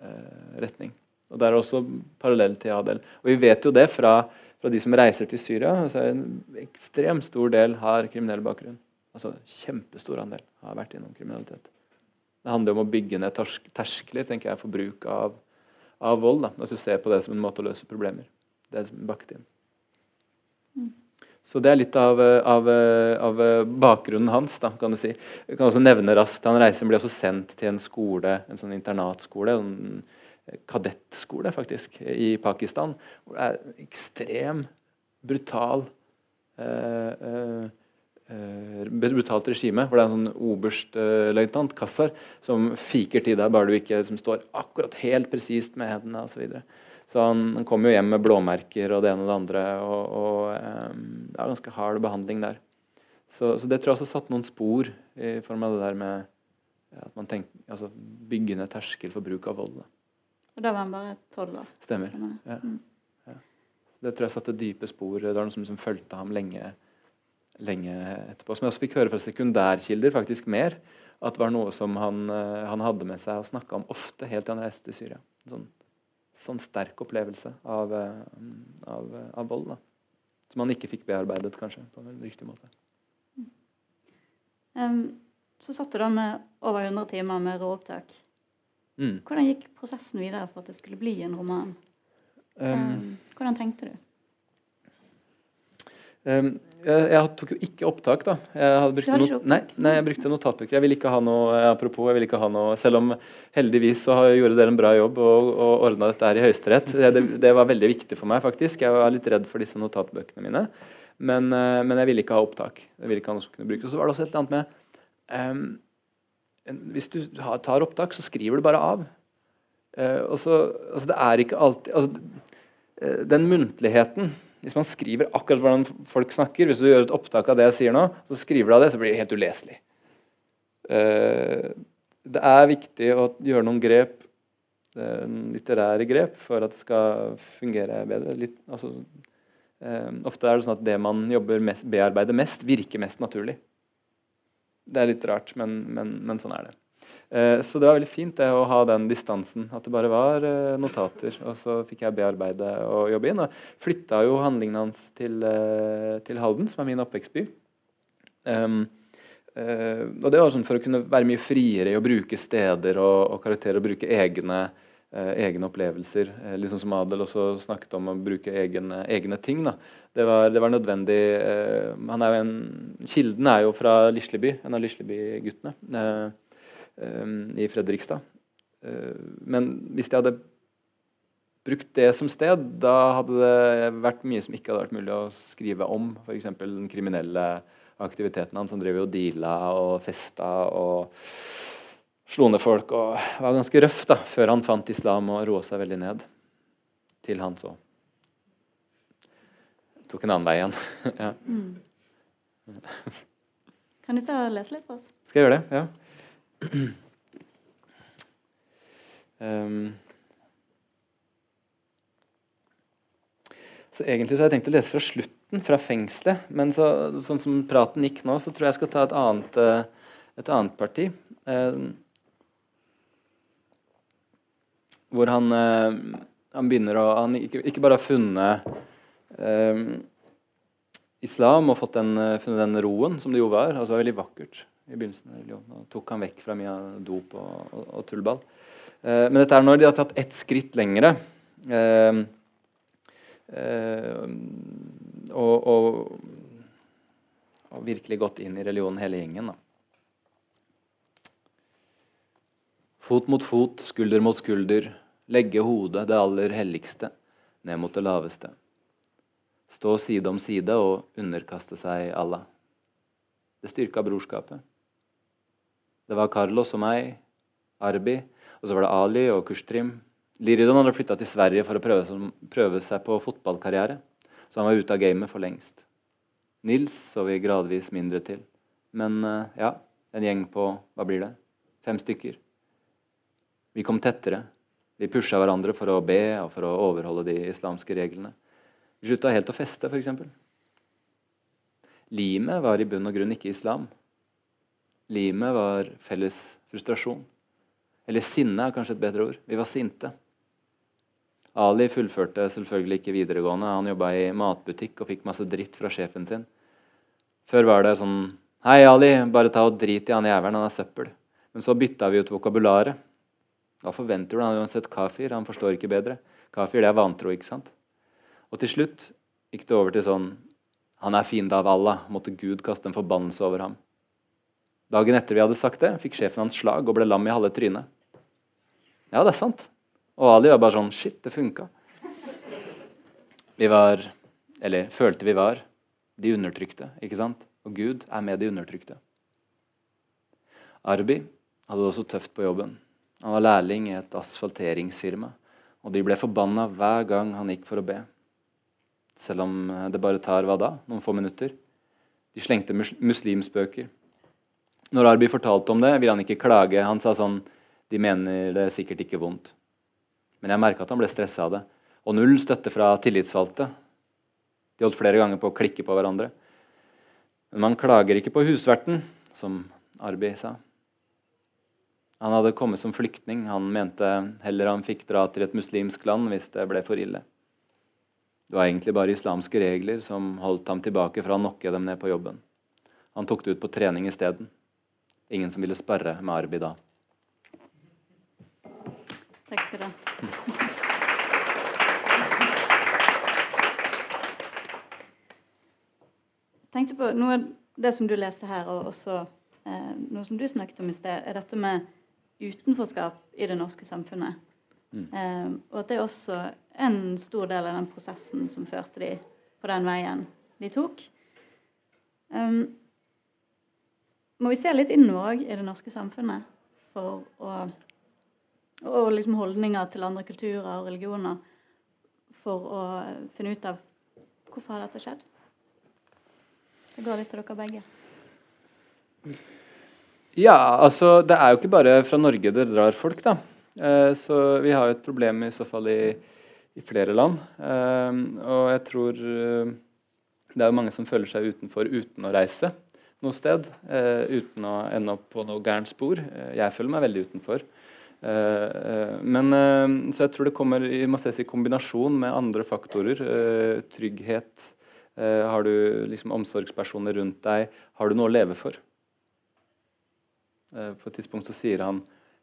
uh, retning. Og Det er også parallell til Adel. Og Vi vet jo det fra fra de som reiser til Syria, så er en ekstremt stor del har kriminell bakgrunn. Altså Kjempestor andel har vært innom kriminalitet. Det handler om å bygge ned terskler tenker jeg, for bruk av, av vold. Da. Altså ser på det som en måte å løse problemer. Det er bakket inn. Mm. Så det er litt av, av, av, bakgrunnen hans. Da, kan du si. Jeg kan også nevne raskt, Han reiser blir også sendt til en skole, en sånn internatskole. En, kadettskole faktisk, i Pakistan. Hvor det er ekstrem, brutal eh, eh, eh, brutalt regime. Hvor det er en sånn oberstløytnant, Kassar, som fiker til deg bare du ikke som står akkurat helt presist med hendene osv. Så, videre. Så han, han kom jo hjem med blåmerker og det ene og det andre. og, og um, Det er ganske hard behandling der. Så, så, det tror jeg også satt noen spor i form av det der med at man tenker, altså bygge ned terskel for bruk av vold. Da. Og da var han bare tolv år? Stemmer. Ja. Mm. Ja. Det tror jeg satte dype spor. Det var noe som, som fulgte ham lenge, lenge, etterpå. Som jeg også fikk høre fra sekundærkilder faktisk mer. At det var noe som han, eh, han hadde med seg og snakka om ofte helt til han reiste til Syria. Sånn, sånn sterk opplevelse av, eh, av, av vold. da. Som han ikke fikk bearbeidet, kanskje, på en riktig måte. Um, så satt du da med over 100 timer med råopptak. Mm. Hvordan gikk prosessen videre for at det skulle bli en roman? Um, Hvordan tenkte du? Um, jeg, jeg, tok jo ikke opptak, da. Jeg brukte, opptak? Nei, nei, jeg brukte notatbøker. Jeg ville ikke ha noe eh, apropos, jeg ville ikke ha noe Selv om heldigvis så gjorde dere en bra jobb og, og ordna dette her i Høyesterett. Det, det, var veldig viktig for meg, faktisk. Jeg var litt redd for disse notatbøkene mine. Men, uh, men jeg ville ikke ha opptak. Jeg ville ikke ha noe som kunne brukes. Og så var det også et eller annet med um, hvis du tar opptak, så skriver du bare av. Uh, og så, altså det er ikke alltid altså, eh, Den muntligheten Hvis man skriver akkurat hvordan folk snakker Hvis du gjør et opptak av det jeg sier nå, så skriver du av det, så blir det helt uleselig. Eh, det er viktig å gjøre noen grep litterære grep for at det skal fungere bedre. Litt, altså, eh, ofte er det sånn at det man jobber mest, bearbeider mest, virker mest naturlig. Det er litt rart, men, men, men sånn er det. Eh, så det var veldig fint det å ha den distansen. At det bare var eh, notater. Og så fikk jeg bearbeide og jobbe inn. Og flytta jo handlingene hans til, eh, til Halden, som er min oppvekstby. Um, uh, og det var sånn for å kunne være mye friere i å bruke steder og, og karakterer og bruke egne, uh, egne opplevelser. Uh, litt sånn som Adel også snakket om å bruke egne, egne ting. Da. Det, var, det var nødvendig. han er jo en, Kilden er jo fra Lisleby, en av Lisleby-guttene i Fredrikstad. men hvis jeg hadde brukt det som sted, da hadde det vært mye som ikke hadde vært mulig å skrive om. F.eks. den kriminelle aktiviteten hans. Han drev jo deala og festa og slo ned folk og var ganske røff da, før han fant islam og roa seg veldig ned. Til han så tok en annen vei igjen. [laughs] ja. mm. Kan du ta og lese litt for oss? Skal jeg gjøre det? Ja. Um. Så egentlig så har jeg tenkt å lese fra slutten fra fengselet. Men så, sånn som praten gikk nå, så tror jeg jeg skal ta et annet, eh, et annet parti. Eh, hvor han, eh, han, begynner å Han ikke, ikke bare har funnet eh, islam og fått den, funnet den roen som det jo var. altså det var Veldig vakkert i begynnelsen. Nå tok han vekk fra mye av dop og, og, og tullball. Eh, men dette er når de har tatt ett skritt lengre. Eh, og, og, og, virkelig gått inn i religionen, hele gjengen. da. Fot mot fot, skulder mot skulder, legge hodet, det aller helligste, ned mot det laveste. Stå side om side og underkaste seg Allah. Det styrka brorskapet. Det var Carlos og meg, Arbi, og så var det Ali og Kustrim. Liridon hadde flytta til Sverige for å prøve, prøve seg på fotballkarriere. Så han var ute av gamet for lengst. Nils så vi gradvis mindre til. Men eh, ja, en gjeng på hva blir det? Fem stykker. Vi kom tettere. Vi pusha hverandre for å be og for å overholde de islamske reglene. Vi slutta helt å feste, f.eks. Limet var i bunn og grunn ikke islam. Limet var felles frustrasjon. Eller sinne er kanskje et bedre ord. Vi var sinte. Ali fullførte selvfølgelig ikke videregående. Han jobba i matbutikk og fikk masse dritt fra sjefen sin. Før var det sånn Hei, Ali, bare ta og drit i han jævelen, han er søppel. Men så bytta vi ut vokabularet. Da forventer du? Han uansett kafir. Han forstår ikke bedre. Kafir, det er vantro, ikke sant? Og til slutt gikk det over til sånn Han er fiende av Allah. Måtte Gud kaste en forbannelse over ham. Dagen etter vi hadde sagt det, fikk sjefen hans slag og ble lam i halve trynet. Ja, det er sant. Og Ali var bare sånn Shit, det funka. Vi var Eller følte vi var de undertrykte, ikke sant? Og Gud er med de undertrykte. Arbi hadde det også tøft på jobben. Han var lærling i et asfalteringsfirma. Og de ble forbanna hver gang han gikk for å be. Selv om det bare tar hva da? Noen få minutter. De slengte mus muslimspøker. Når Arbi fortalte om det, ville han ikke klage. Han sa sånn De mener det er sikkert ikke vondt. Men jeg merka at han ble stressa av det. Og null støtte fra tillitsvalgte. De holdt flere ganger på å klikke på hverandre. Men man klager ikke på husverten, som Arbi sa. Han hadde kommet som flyktning. Han mente heller han fikk dra til et muslimsk land hvis det ble for ille. Det var egentlig bare islamske regler som holdt ham tilbake fra å nokke dem ned på jobben. Han tok det ut på trening isteden. Ingen som ville sparre med Arbi da. Takk skal du ha. Tenkte på noe av det som du leste her, og også eh, noe som du snakket om i sted, er dette med utenforskap i det norske samfunnet. Mm. Eh, og at det er også en stor del av den prosessen som førte de på den veien de tok. Um, må vi se litt innover òg i det norske samfunnet for å og liksom holdninger til andre kulturer og religioner for å finne ut av hvorfor har dette skjedd. Det går litt til dere begge. Ja, altså Det er jo ikke bare fra Norge det drar folk, da. Eh, så vi har jo et problem i så fall i, i flere land. Eh, og jeg tror eh, det er jo mange som føler seg utenfor uten å reise noe sted. uten å ende opp på noe gærent spor. jeg føler meg veldig utenfor. men Så jeg tror det kommer i, i kombinasjon med andre faktorer. trygghet. har du liksom omsorgspersoner rundt deg? Har du noe å leve for? på et tidspunkt så sier han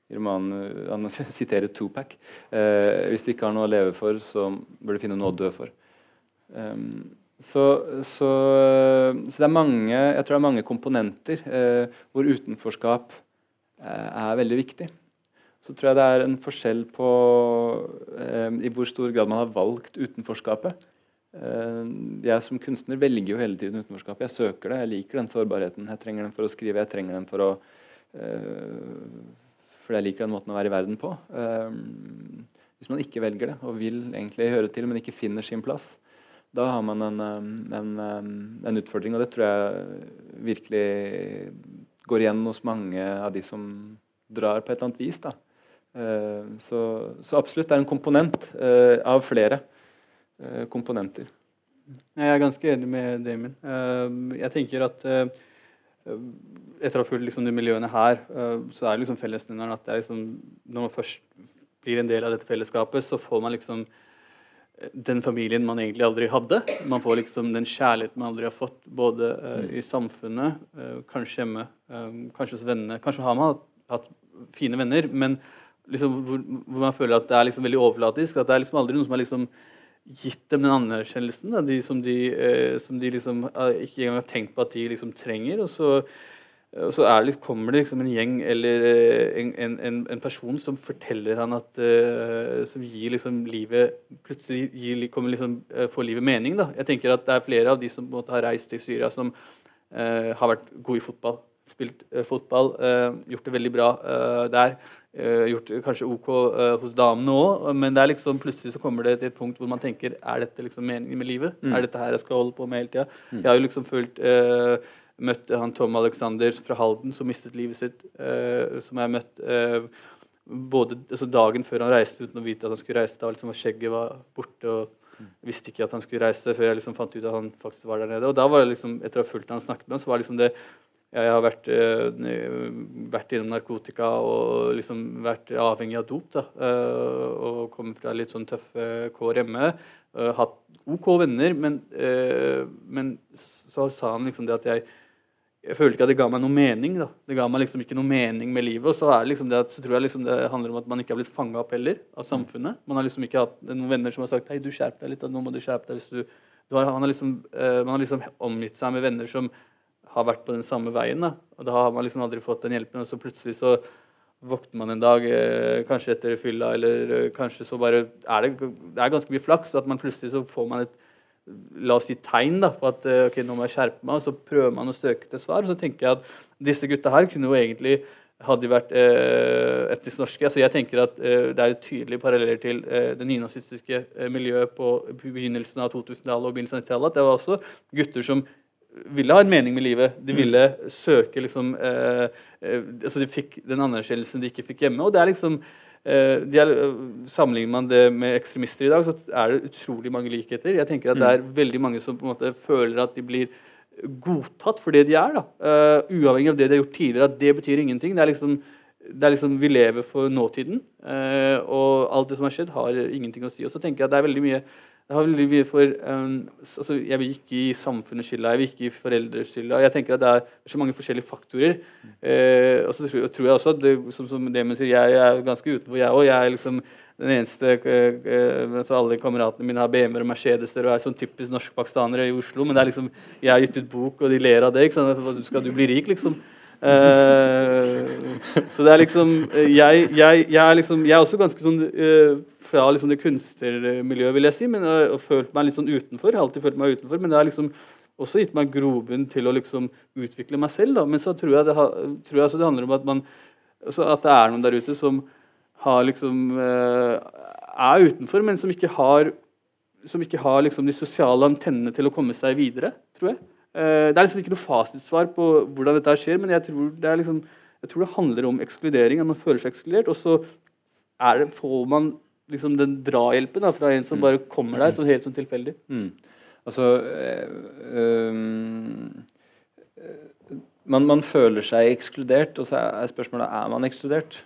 i romanen Han [laughs] siterer Tupac. Eh, hvis du ikke har noe å leve for, så bør du finne noe å dø for. Um, så, så, så, det er mange jeg tror det er mange komponenter eh, hvor utenforskap eh, er veldig viktig. Så tror jeg det er en forskjell på eh, i hvor stor grad man har valgt utenforskapet. Eh, jeg som kunstner velger jo hele tiden utenforskapet. Jeg søker det, jeg liker den sårbarheten. Jeg trenger den for å skrive, jeg trenger den for å eh, fordi jeg liker den måten å være i verden på. Hvis man ikke velger det og vil egentlig høre til, men ikke finner sin plass, da har man en, en, en utfordring. Og det tror jeg virkelig går igjen hos mange av de som drar på et eller annet vis. Da. Uh, så, så, absolutt det er en komponent uh, av flere uh, komponenter. Jeg er ganske enig med Damien. jeg tenker at etter å ha fulgt liksom, de miljøene her, så er liksom fellesnevneren at liksom, når man først blir en del av dette fellesskapet, så får man liksom eh, den familien man egentlig aldri hadde. Man får liksom den kjærligheten man aldri har fått, både uh, i samfunnet, uh, kanskje hjemme, kanskje hos vennene. Kanskje har man hatt, hatt fine venner, men liksom, hvor, hvor, man føler at det er liksom veldig overflatisk. At det er liksom aldri noen som har liksom gitt dem den anerkjennelsen da, de, som de, som de liksom, ikke engang har tenkt på at de liksom trenger. og så og så det, kommer det liksom en gjeng eller eh, en, en, en person som forteller han at uh, Som gir liksom livet Plutselig gir, kommer liksom, uh, får livet mening. da. Jeg tenker at Det er flere av de som måtte har reist til Syria, som uh, har vært gode i fotball. Spilt fotball, gjort det veldig bra der. gjort kanskje OK hos damene òg, men det er liksom, plutselig så kommer det til et punkt hvor man tenker Er dette liksom meningen med livet? Mm. Er dette her jeg skal holde på med hele tida? Mm. Jeg har jo liksom følt møtte han Tom Alexander fra Halden som mistet livet sitt. Uh, som jeg møtte uh, både altså dagen før han reiste uten å vite at han skulle reise. Da liksom skjegget var borte. og visste ikke at han skulle reise før jeg liksom fant ut at han faktisk var der nede. Og da var det liksom, etter å ha fulgt han snakket med ham, så var det liksom det jeg har vært, uh, vært innom narkotika og liksom vært avhengig av dop. da, uh, Og kommet fra litt sånn tøffe kår hjemme. Uh, hatt OK venner, men, men så sa han liksom det at jeg jeg følte ikke at det ga meg noe mening. da. Det ga meg liksom ikke noe mening med livet. Og så, er det liksom det at, så tror jeg liksom det handler om at man ikke har blitt fanga opp heller av samfunnet. Man har liksom ikke hatt noen venner som har sagt hei, du skjerp deg litt. nå må du skjerpe deg. hvis du, du har, har liksom, uh, man har liksom omgitt seg med venner som har vært på den samme veien. da. Og da har man liksom aldri fått den hjelpen. Og så plutselig så våkner man en dag, uh, kanskje etter fylla, eller uh, kanskje så bare er det, det er ganske mye flaks at man plutselig så får man et la oss si tegn da, på at eh, ok, nå må jeg skjerpe meg, og så prøver man å søke til svar. Og så tenker jeg at disse gutta her kunne jo egentlig hadde de vært eh, etnisk norske. Altså jeg tenker at eh, Det er tydelige paralleller til eh, det nynazistiske eh, miljøet på begynnelsen av 2000-tallet og begynnelsen av 90-tallet. Det var også gutter som ville ha en mening med livet. De mm. ville søke liksom eh, altså De fikk den anerkjennelsen de ikke fikk hjemme. og det er liksom er, eh, sammenligner man det med ekstremister i dag, så er det utrolig mange likheter. Jeg tenker at Det er mm. veldig mange som på en måte føler at de blir godtatt for det de er. Uh, uavhengig av det de har gjort tidligere. at Det betyr ingenting. Det er liksom, det er liksom Vi lever for nåtiden. Uh, og alt det som har skjedd, har ingenting å si. Og så tenker jeg at det er veldig mye det har veldig mye for um, altså Jeg vil ikke gi samfunnets skylda, jeg vil ikke gi foreldres skylda. Jeg tenker at Det er så mange forskjellige faktorer. Eh, og så tror, tror, jeg også at det, som, som det sier, jeg, jeg, er ganske utenfor, jeg òg. Jeg er liksom den eneste uh, altså Alle kameratene mine har BM-er og Mercedeser og er sånn typisk norskpakistanere i Oslo. Men det er liksom, jeg har gitt ut bok, og de ler av det. ikke sant? Skal du bli rik, liksom? Uh, så det er liksom Jeg, jeg, jeg er liksom Jeg er også ganske sånn uh, fra liksom det kunstnermiljøet, vil jeg si, men jeg har følt meg litt sånn utenfor. Jeg har alltid følt meg utenfor, men det har liksom også gitt meg grobunn til å liksom utvikle meg selv. Da. Men så tror jeg det, har, tror jeg det handler om at, man, altså at, det er noen der ute som liksom, eh, er utenfor, men som ikke har, som ikke har liksom de sosiale antennene til å komme seg videre. tror jeg. Eh, det er liksom ikke noe fasitsvar på hvordan dette skjer, men jeg tror det, liksom, jeg tror det handler om ekskludering. At man føler seg ekskludert. Og så det, får man liksom den drahjelpen da, fra en som Mm. bare kommer der sånn helt sånn tilfeldig? Mm. Altså øh, eh, man, man føler seg ekskludert, og så er spørsmålet er man ekskludert.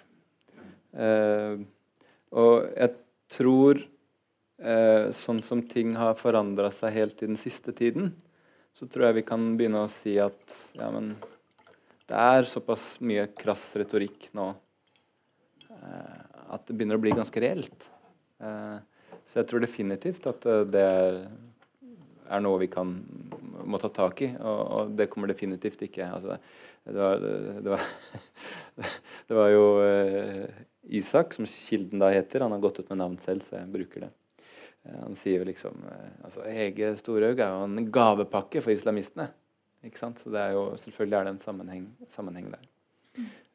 Uh, og jeg tror uh, sånn som ting har forandra seg helt i den siste tiden, så tror jeg vi kan begynne å si at ja, men det er såpass mye krass retorikk nå at det begynner å bli ganske reelt. Eh, så jeg tror definitivt at eh, det er, noe vi kan må ta tak i, og, og det kommer definitivt ikke altså, det, var, det, var, [laughs] det var jo eh, Isak, som kilden da heter. Han har gått ut med navn selv, så jeg bruker det. Han sier jo liksom altså Hege Storhaug er jo en gavepakke for islamistene. Ikke sant? Så det er jo, selvfølgelig er det en sammenheng, sammenheng der.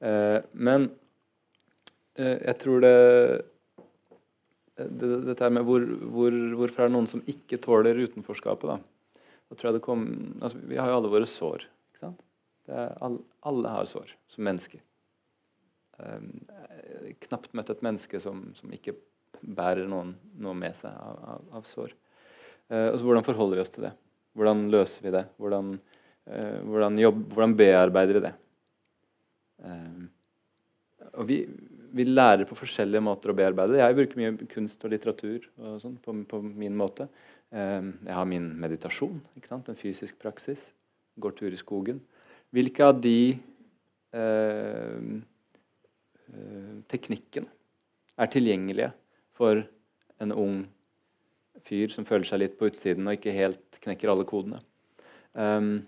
Eh, men eh, jeg tror det, det Dette her med hvor, hvor, hvorfor er det noen som ikke tåler utenforskapet, da? Da tror jeg det kom, altså, Vi har jo alle våre sår. ikke sant? Det er, alle, alle har sår som mennesker. Um, knapt møtt et menneske som, som ikke bærer noen, noe med seg av, av, av sår. Uh, altså, Hvordan forholder vi oss til det? Hvordan løser vi det? Hvordan, uh, hvordan, jobb, hvordan bearbeider vi det? Um, og vi, vi lærer på forskjellige måter å bearbeide. Jeg bruker mye kunst og litteratur og sånn på, på min måte. Eh, jeg har min meditasjon, en fysisk praksis. Går tur i skogen. Hvilke av de eh, eh, teknikkene er tilgjengelige for en ung fyr som føler seg litt på utsiden og ikke helt knekker alle kodene. Um,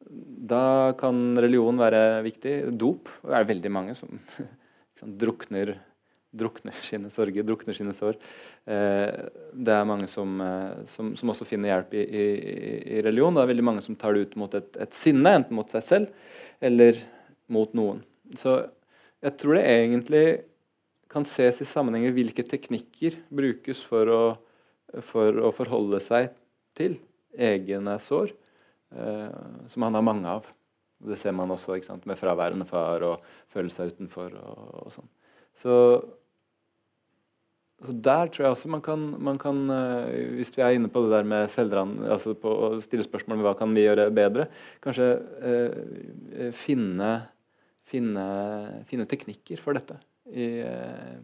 da kan religion være viktig. Dop er det veldig mange som [laughs] liksom, drukner, drukner sine sorger, drukner sine sår. Eh, det er mange som, eh, som, som, også finner hjelp i, i, i, religion. Det er veldig mange som tar det ut mot et, et sinne, enten mot seg selv eller mot noen. Så jeg tror det egentlig kan ses i sammenheng med hvilke teknikker brukes for å, for å forholde seg til egne sår, eh, som han har mange av. Det ser man også med fraværende far og føle seg utenfor og, og sånn. Så, så, der tror jeg også man kan, man kan uh, Hvis vi er inne på det der med selvran, altså på å stille spørsmål om hva kan vi gjøre bedre, kanskje eh, finne, finne, finne teknikker for dette i, eh,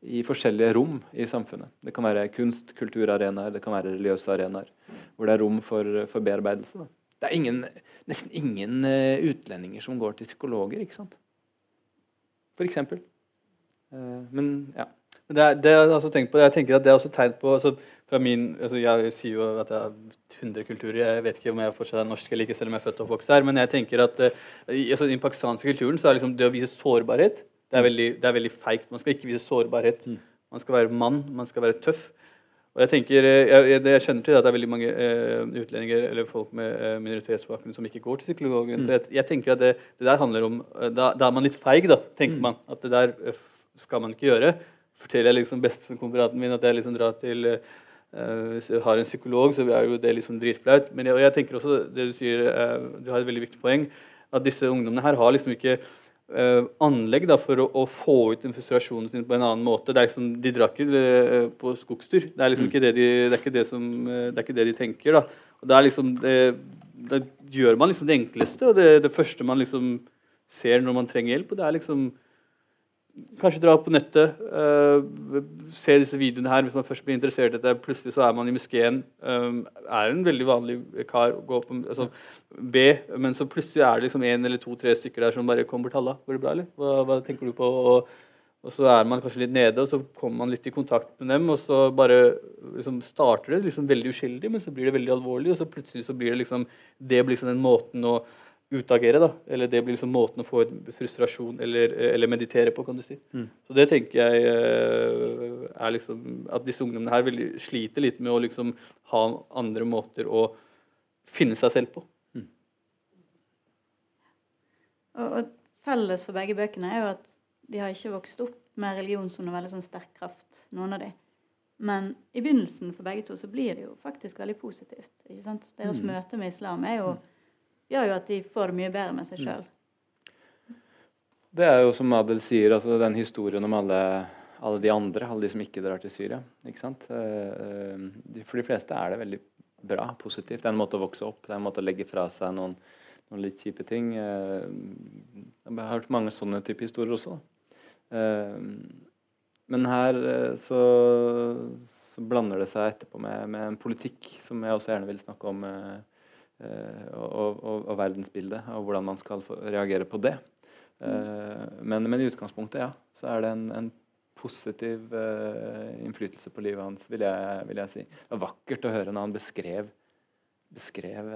i forskjellige rom i samfunnet. Det kan være kunst, kulturarenaer, det kan være religiøse arenaer hvor det er rom for, for bearbeidelse. Da. Det er ingen, nesten ingen uh, utlendinger som går til psykologer, ikke sant? For eksempel. Uh, men ja. Men det, er, det jeg har også tenkt på, jeg tenker at det er også tegn på altså, fra min, altså Jeg sier jo at jeg har 100 kulturer. Jeg vet ikke om jeg fortsatt er norsk eller ikke, selv om jeg er født og oppvokst her. Men jeg tenker at i, altså, i den pakistanske kulturen så er liksom det å vise sårbarhet det er veldig, det er veldig feigt. Man skal ikke vise sårbarhet. Man skal være mann, man skal være tøff. Og jeg tenker, jeg, jeg, jeg kjenner til at det er veldig mange uh, utlendinger eller folk med uh, minoritetsbakgrunn som ikke går til psykologen. Mm. Jeg, jeg, tenker at det, det, der handler om uh, da, da, er man litt feig, da, tenker mm. man. At det der skal man ikke gjøre. Forteller jeg liksom bestekomraten min at jeg liksom drar til Hvis jeg har en psykolog, så er jo det liksom dritflaut. Men jeg, jeg, tenker også det du sier, du har et veldig viktig poeng. At disse ungdommene her har liksom ikke anlegg da, for å, å, få ut den frustrasjonen sin på en annen måte. Det er liksom, de drar ikke uh, på skogstur. Det er liksom mm. ikke det de, det ikke det som, uh, det er ikke det de tenker. da. Og det er liksom, det, Da gjør man liksom det enkleste og det, det, første man liksom ser når man trenger hjelp. og det er liksom Kanskje dra på nettet, se disse videoene her hvis man først blir interessert i dette. Plutselig så er man i moskeen. er en veldig vanlig kar å gå på altså, be, men så plutselig er det liksom en eller to-tre stykker der som bare kommer bort. Går det bra, eller? Hva, hva tenker du på? Og, og, så er man kanskje litt nede, og så kommer man litt i kontakt med dem, og så bare liksom, starter det liksom veldig uskyldig, men så blir det veldig alvorlig, og så plutselig så blir det liksom Det blir liksom den måten å utagere, da. Eller det blir liksom måten å få en frustrasjon eller, eller meditere på, kan du si. Mm. Så det tenker jeg er liksom At disse ungdommene her veldig, sliter litt med å liksom ha andre måter å finne seg selv på. Og, og, felles for begge bøkene er jo at de har ikke vokst opp med religion som noe veldig sånn sterk kraft, noen av de. Men i begynnelsen for begge to så blir det jo faktisk veldig positivt. ikke sant? Deres mm. møte med islam er jo, gjør jo at de får det mye bedre med seg sjøl. Det er jo som Adel sier, altså den historien om alle, alle de andre, alle de som ikke drar til Syria. ikke sant? For de fleste er det veldig bra, positivt. Det er en måte å vokse opp det er en måte å legge fra seg noen, noen litt kjipe ting. Jeg har hørt mange sånne type historier også. Men her så, så blander det seg etterpå med, med, en politikk som jeg også gjerne vil snakke om. Og, og, og, verdensbildet, og hvordan man skal reagere på det. Mm. Men, men, i utgangspunktet, ja, så er det en, en positiv uh, innflytelse på livet hans, vil jeg, vil jeg, si. Det var vakkert å høre når han beskrev, beskrev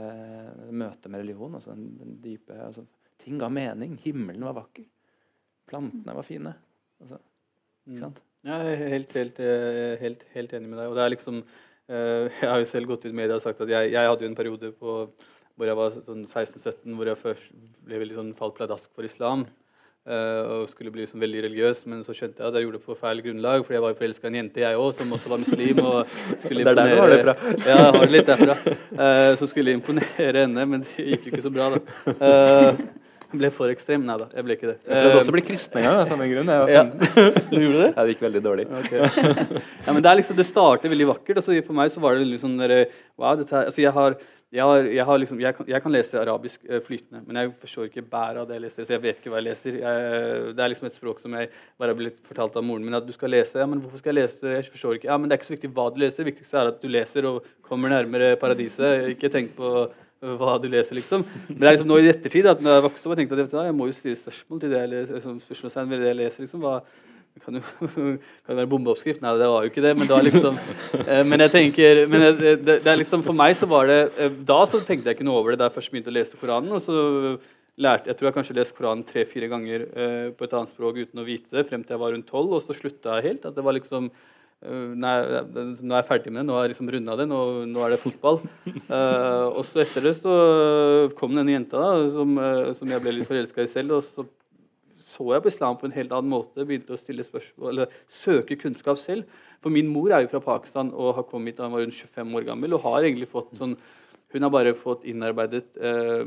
møtet med religion. Altså den, den dype, altså, ting ga mening. Himmelen var vakker. Plantene var fine. Altså, ikke mm. sant? Ja, jeg er helt, helt, eh, helt, helt, enig med deg. Og det er liksom, [laughs] jeg har jo selv gått ut i media og sagt at jeg, jeg hadde jo en periode på, hvor jeg var sånn 16-17 hvor jeg først ble veldig sånn falt pladask for islam. Uh, og skulle bli liksom veldig religiøs, men så skjønte jeg at jeg gjorde det på feil grunnlag. fordi jeg var forelska i en jente, jeg òg, som også var muslim. og skulle imponere... Det er der du har det fra. [laughs] ja, jeg har det litt derfra. Uh, så skulle jeg imponere henne, men det gikk jo ikke så bra, da. Ble for ekstrem. Nei da, jeg ble ikke det. Jeg prøvde også å bli kristen en gang av samme grunn. ja. [laughs] Du gjorde det? Ja, det gikk veldig dårlig. Okay. ja, men Det er liksom, det starter veldig vakkert. Altså, for meg så var det liksom der, wow, dette her, altså jeg har jeg, har, jeg, har liksom, jeg, kan, jeg, kan, lese arabisk uh, flytende, men jeg forstår ikke bæret av det jeg leser. Så jeg vet ikke hva jeg leser. det er liksom et språk som jeg bare har blitt fortalt av moren min at du skal lese. Ja, men hvorfor skal jeg lese? Jeg forstår ikke. Ja, men Det er ikke så viktig hva du leser. Det viktigste er at du leser og kommer nærmere paradiset. Ikke tenk på hva du leser, liksom. Men det er liksom nå i ettertid at når jeg vokste opp, jeg tenkte at jeg må jo stille spørsmål til det jeg. Liksom, spørsmålstegn ved det jeg leser liksom, hva, kan jo [laughs] kan være bombeoppskrift. Nei, det var jo ikke det. Men, da liksom, eh, men jeg tenker men det, det, er liksom, For meg så var det eh, Da så tenkte jeg ikke noe over det da jeg først begynte å lese Koranen. og så lærte, Jeg tror jeg kanskje leste Koranen tre-fire ganger uh, på et annet språk uten å vite det, frem til jeg var rundt tolv. Og så slutta jeg helt. at det var liksom nei, Nå er jeg ferdig med det, nå har jeg liksom runda det, nå, nå, er det fotball. Uh, og så etter det så kom denne jenta da, som, som jeg ble litt forelska i selv. og så så jeg på islam på en helt annen måte. Begynte å stille spørsmål, eller søke kunnskap selv. For min mor er jo fra Pakistan og har kommet da hun var rundt 25 år gammel. og har egentlig fått sånn, Hun har bare fått innarbeidet uh,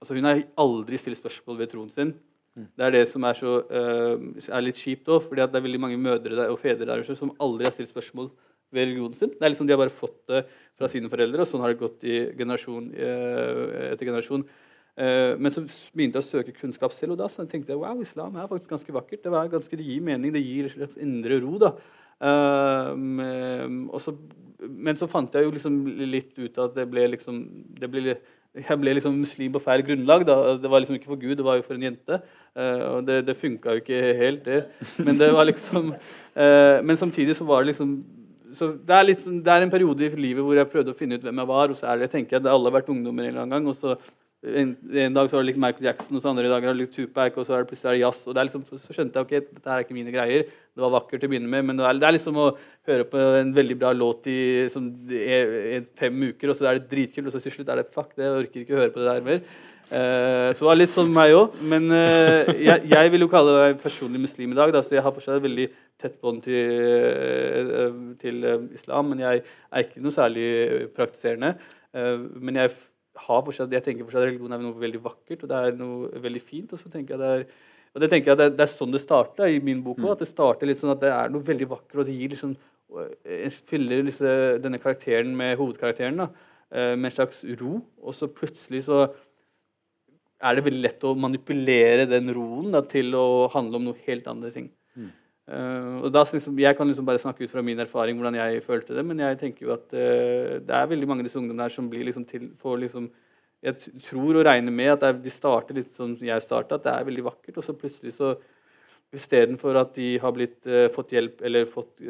altså Hun har aldri stilt spørsmål ved troen sin. Mm. Det er det som er, så, eh, er litt kjipt òg, fordi det er veldig mange mødre der, og fedre der som aldri har stilt spørsmål ved religionen sin. Det er liksom De har bare fått det fra sine foreldre, og sånn har det gått i generasjon eh, etter generasjon. Uh, men så begynte jeg å søke kunnskap selv, og da tenkte jeg wow, islam er faktisk ganske vakkert. Det, var ganske, det gir mening, det gir en slags indre ro. da. Uh, så, men så fant jeg jo liksom litt ut at det ble liksom det ble, Jeg ble liksom muslim på feil grunnlag. da. Det var liksom ikke for Gud, det var jo for en jente. Uh, og det, det funka jo ikke helt, det. Men det var liksom Men samtidig så var det liksom så det er, litt, det er, en periode i livet hvor jeg prøvde å finne ut hvem jeg var. og så er det, jeg tenker jeg, Alle har vært ungdommer en eller annen gang. og så en, en, dag så var det litt Michael Jackson, og så andre dager var det litt Tupac, og så er det plutselig er det jazz. er liksom, så, så, skjønte jeg ok, dette er ikke mine greier. Det var vakkert til å begynne med, men det er, det er liksom å høre på en veldig bra låt i som, er, fem uker, og så er det dritkult, og så til slutt er det fuck, det jeg orker ikke å høre på det der mer. Uh, så det var litt sånn meg òg. Men uh, jeg, jeg, vil jo kalle meg personlig muslim i dag, da, så jeg har fortsatt et veldig tett bånd til, uh, til islam. Men jeg er ikke noe særlig praktiserende. men jeg har fortsatt, jeg tenker fortsatt at religion er noe veldig vakkert og det er noe veldig fint. Og så tenker jeg det er, og det tenker jeg det er, det er sånn det starter i min bok òg. Mm. At det starter litt sånn at det er noe veldig vakkert, og det gir liksom, fyller disse, denne karakteren med hovedkarakteren da, eh, med en slags ro. Og så plutselig så er det veldig lett å manipulere den roen da, til å handle om noe helt andre ting. Uh, og da, liksom, jeg kan liksom bare snakke ut fra min erfaring hvordan jeg følte det, men jeg tenker jo at uh, det er veldig mange av disse ungdommene her som blir liksom til får liksom Jeg tror og regner med at er, de starter litt som jeg starta, at det er veldig vakkert, og så plutselig så Istedenfor at de har blitt, uh, fått hjelp eller fått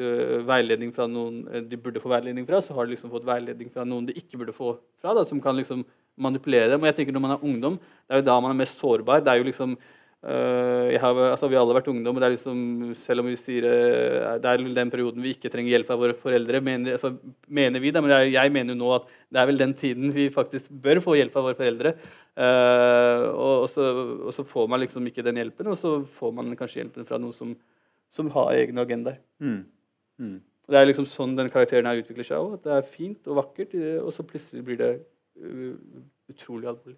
veiledning fra noen de burde få veiledning fra, så har de liksom fått veiledning fra noen de ikke burde få fra, da, som kan liksom manipulere dem. Og jeg tenker Når man er ungdom, det er jo da man er mest sårbar. det er jo liksom har, altså, vi har alle vært ungdom, og det er liksom, selv om vi sier uh, det er den perioden vi ikke trenger hjelp av våre foreldre, mener, altså, mener vi det. Men er, jeg mener jo nå at det er vel den tiden vi faktisk bør få hjelp av våre foreldre. Uh, og, og, så, og, så, får man liksom ikke den hjelpen, og så får man kanskje hjelpen fra noen som, som har egne agendaer. Mm. Mm. Det er liksom sånn den karakteren her utvikler seg òg. Det er fint og vakkert, og så plutselig blir det utrolig alvorlig.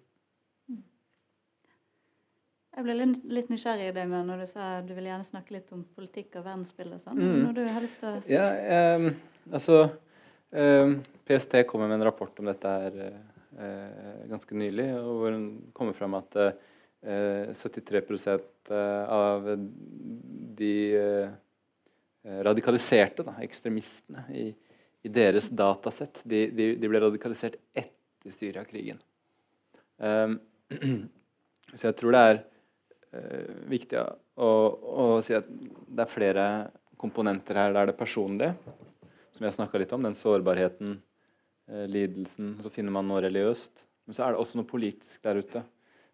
Jeg ble litt, nysgjerrig i deg med når du sa du ville gjerne snakke litt om politikk og verdensbildet. Sånn. Mm. Når du har lyst til å Ja, eh, altså eh, PST kommer med en rapport om dette her eh, ganske nylig, og hvor den kommer fram at eh, 73% av de eh, radikaliserte da, ekstremistene i, i deres datasett, de, de, de, ble radikalisert etter Syriakrigen. Um, [clears throat] så jeg tror det er uh, viktig å, å, si at det er flere komponenter her. Det er det personlige, som jeg snakka litt om. Den sårbarheten, uh, lidelsen. Så finner man noe religiøst. Men så er det også noe politisk der ute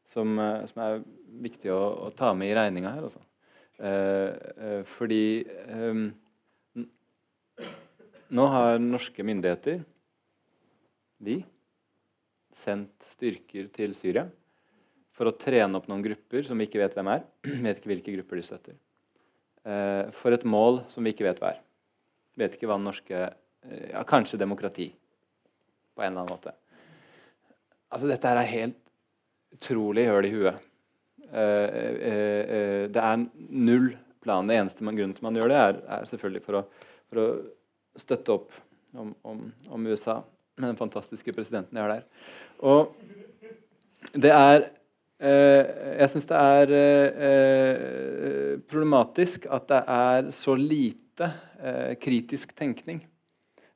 som, uh, som er viktig å, å, ta med i regninga her. Også. fordi um, nå har norske myndigheter, vi, sendt styrker til Syria for å trene opp noen grupper som vi ikke vet hvem er. [clears throat] vet ikke hvilke grupper de støtter. Eh, for et mål som vi ikke vet hva er. Vet ikke hva den norske eh, ja, Kanskje demokrati, på en eller annen måte. Altså, dette her er helt utrolig høl i huet. Eh, det er null plan. Det eneste man, grunnen til man gjør det, er, er selvfølgelig for å, for å, støtte opp om, om, om USA med den fantastiske presidenten jeg har der. Og det er jeg syns det er eh, problematisk at det er så lite eh, kritisk tenkning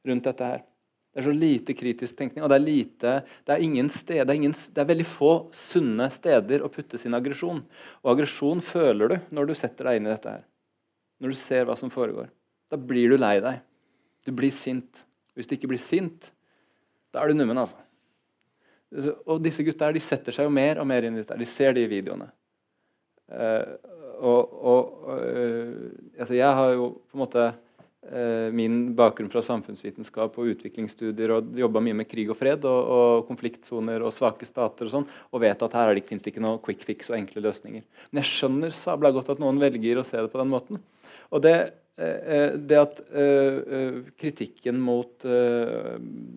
rundt dette her. Det er så lite kritisk tenkning, og det er lite Det er ingen sted, det er, ingen, det er veldig få sunne steder å putte sin aggresjon. Og aggresjon føler du når du setter deg inn i dette her. Når du ser hva som foregår. Da blir du lei deg. Du blir sint. Hvis du ikke blir sint, da er du nummen, altså. Og disse gutta de setter seg jo mer og mer inn i dette. De ser de videoene. Uh, og, og uh, altså jeg har jo på en måte uh, min bakgrunn fra samfunnsvitenskap og utviklingsstudier og jobba mye med krig og fred og, og konfliktsoner og svake stater og sånn, og vet at her fins det ikke noe quick fix og enkle løsninger. Men jeg skjønner sabla godt at noen velger å se det på den måten. Og det, det at kritikken mot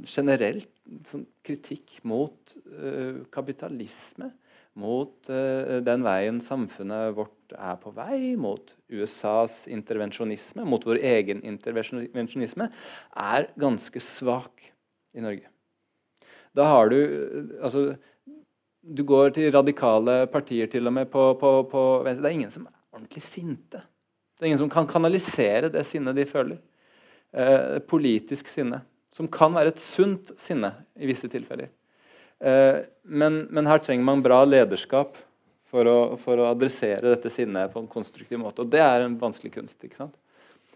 generelt sånn kritikk mot kapitalisme, mot den veien samfunnet vårt er på vei, mot USAs intervensjonisme, mot vår egen intervensjonisme, er ganske svak i Norge. Da har du altså, Du går til radikale partier til og med på, på, på. Det er ingen som er ordentlig sinte. Det er ingen som kan kanalisere det sinnet de føler. Eh, politisk sinne. Som kan være et sunt sinne i visse tilfeller. Eh, men, men, her trenger man bra lederskap for å, for å, adressere dette sinnet på en konstruktiv måte. Og det er en vanskelig kunst. ikke sant?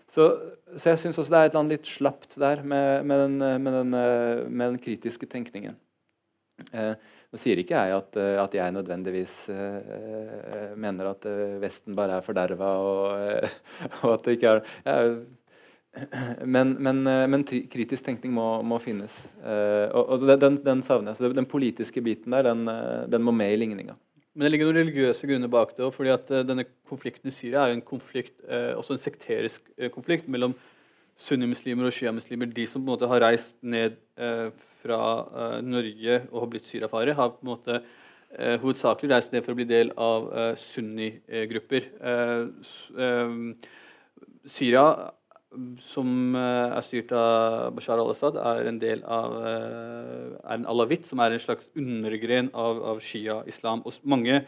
Så, så jeg syns også det er et eller annet litt slapt der med, med, den, med, den, med den, kritiske tenkningen. Eh, nå sier ikke jeg at, at jeg nødvendigvis uh, mener at Vesten bare er forderva, og, [laughs] og, at det ikke er ja, [clears throat] men, men, eh, men, kritisk tenkning må, må finnes. Uh, og, og den, den, savner jeg. Så den politiske biten der, den, eh, den må med i ligninga. Men det ligger noen religiøse grunner bak det. fordi at uh, denne Konflikten i Syria er jo en konflikt, uh, også en sekterisk konflikt mellom sunnimuslimer og sjiamuslimer. De som på en måte har reist ned fra Norge og har blitt syriafare, har på en måte hovedsakelig reist ned for å bli del av sunnigrupper. Syria som er styrt av Bashar al-Assad, er en del av er en alawitt, som er en slags undergren av, av shia-islam. Og mange,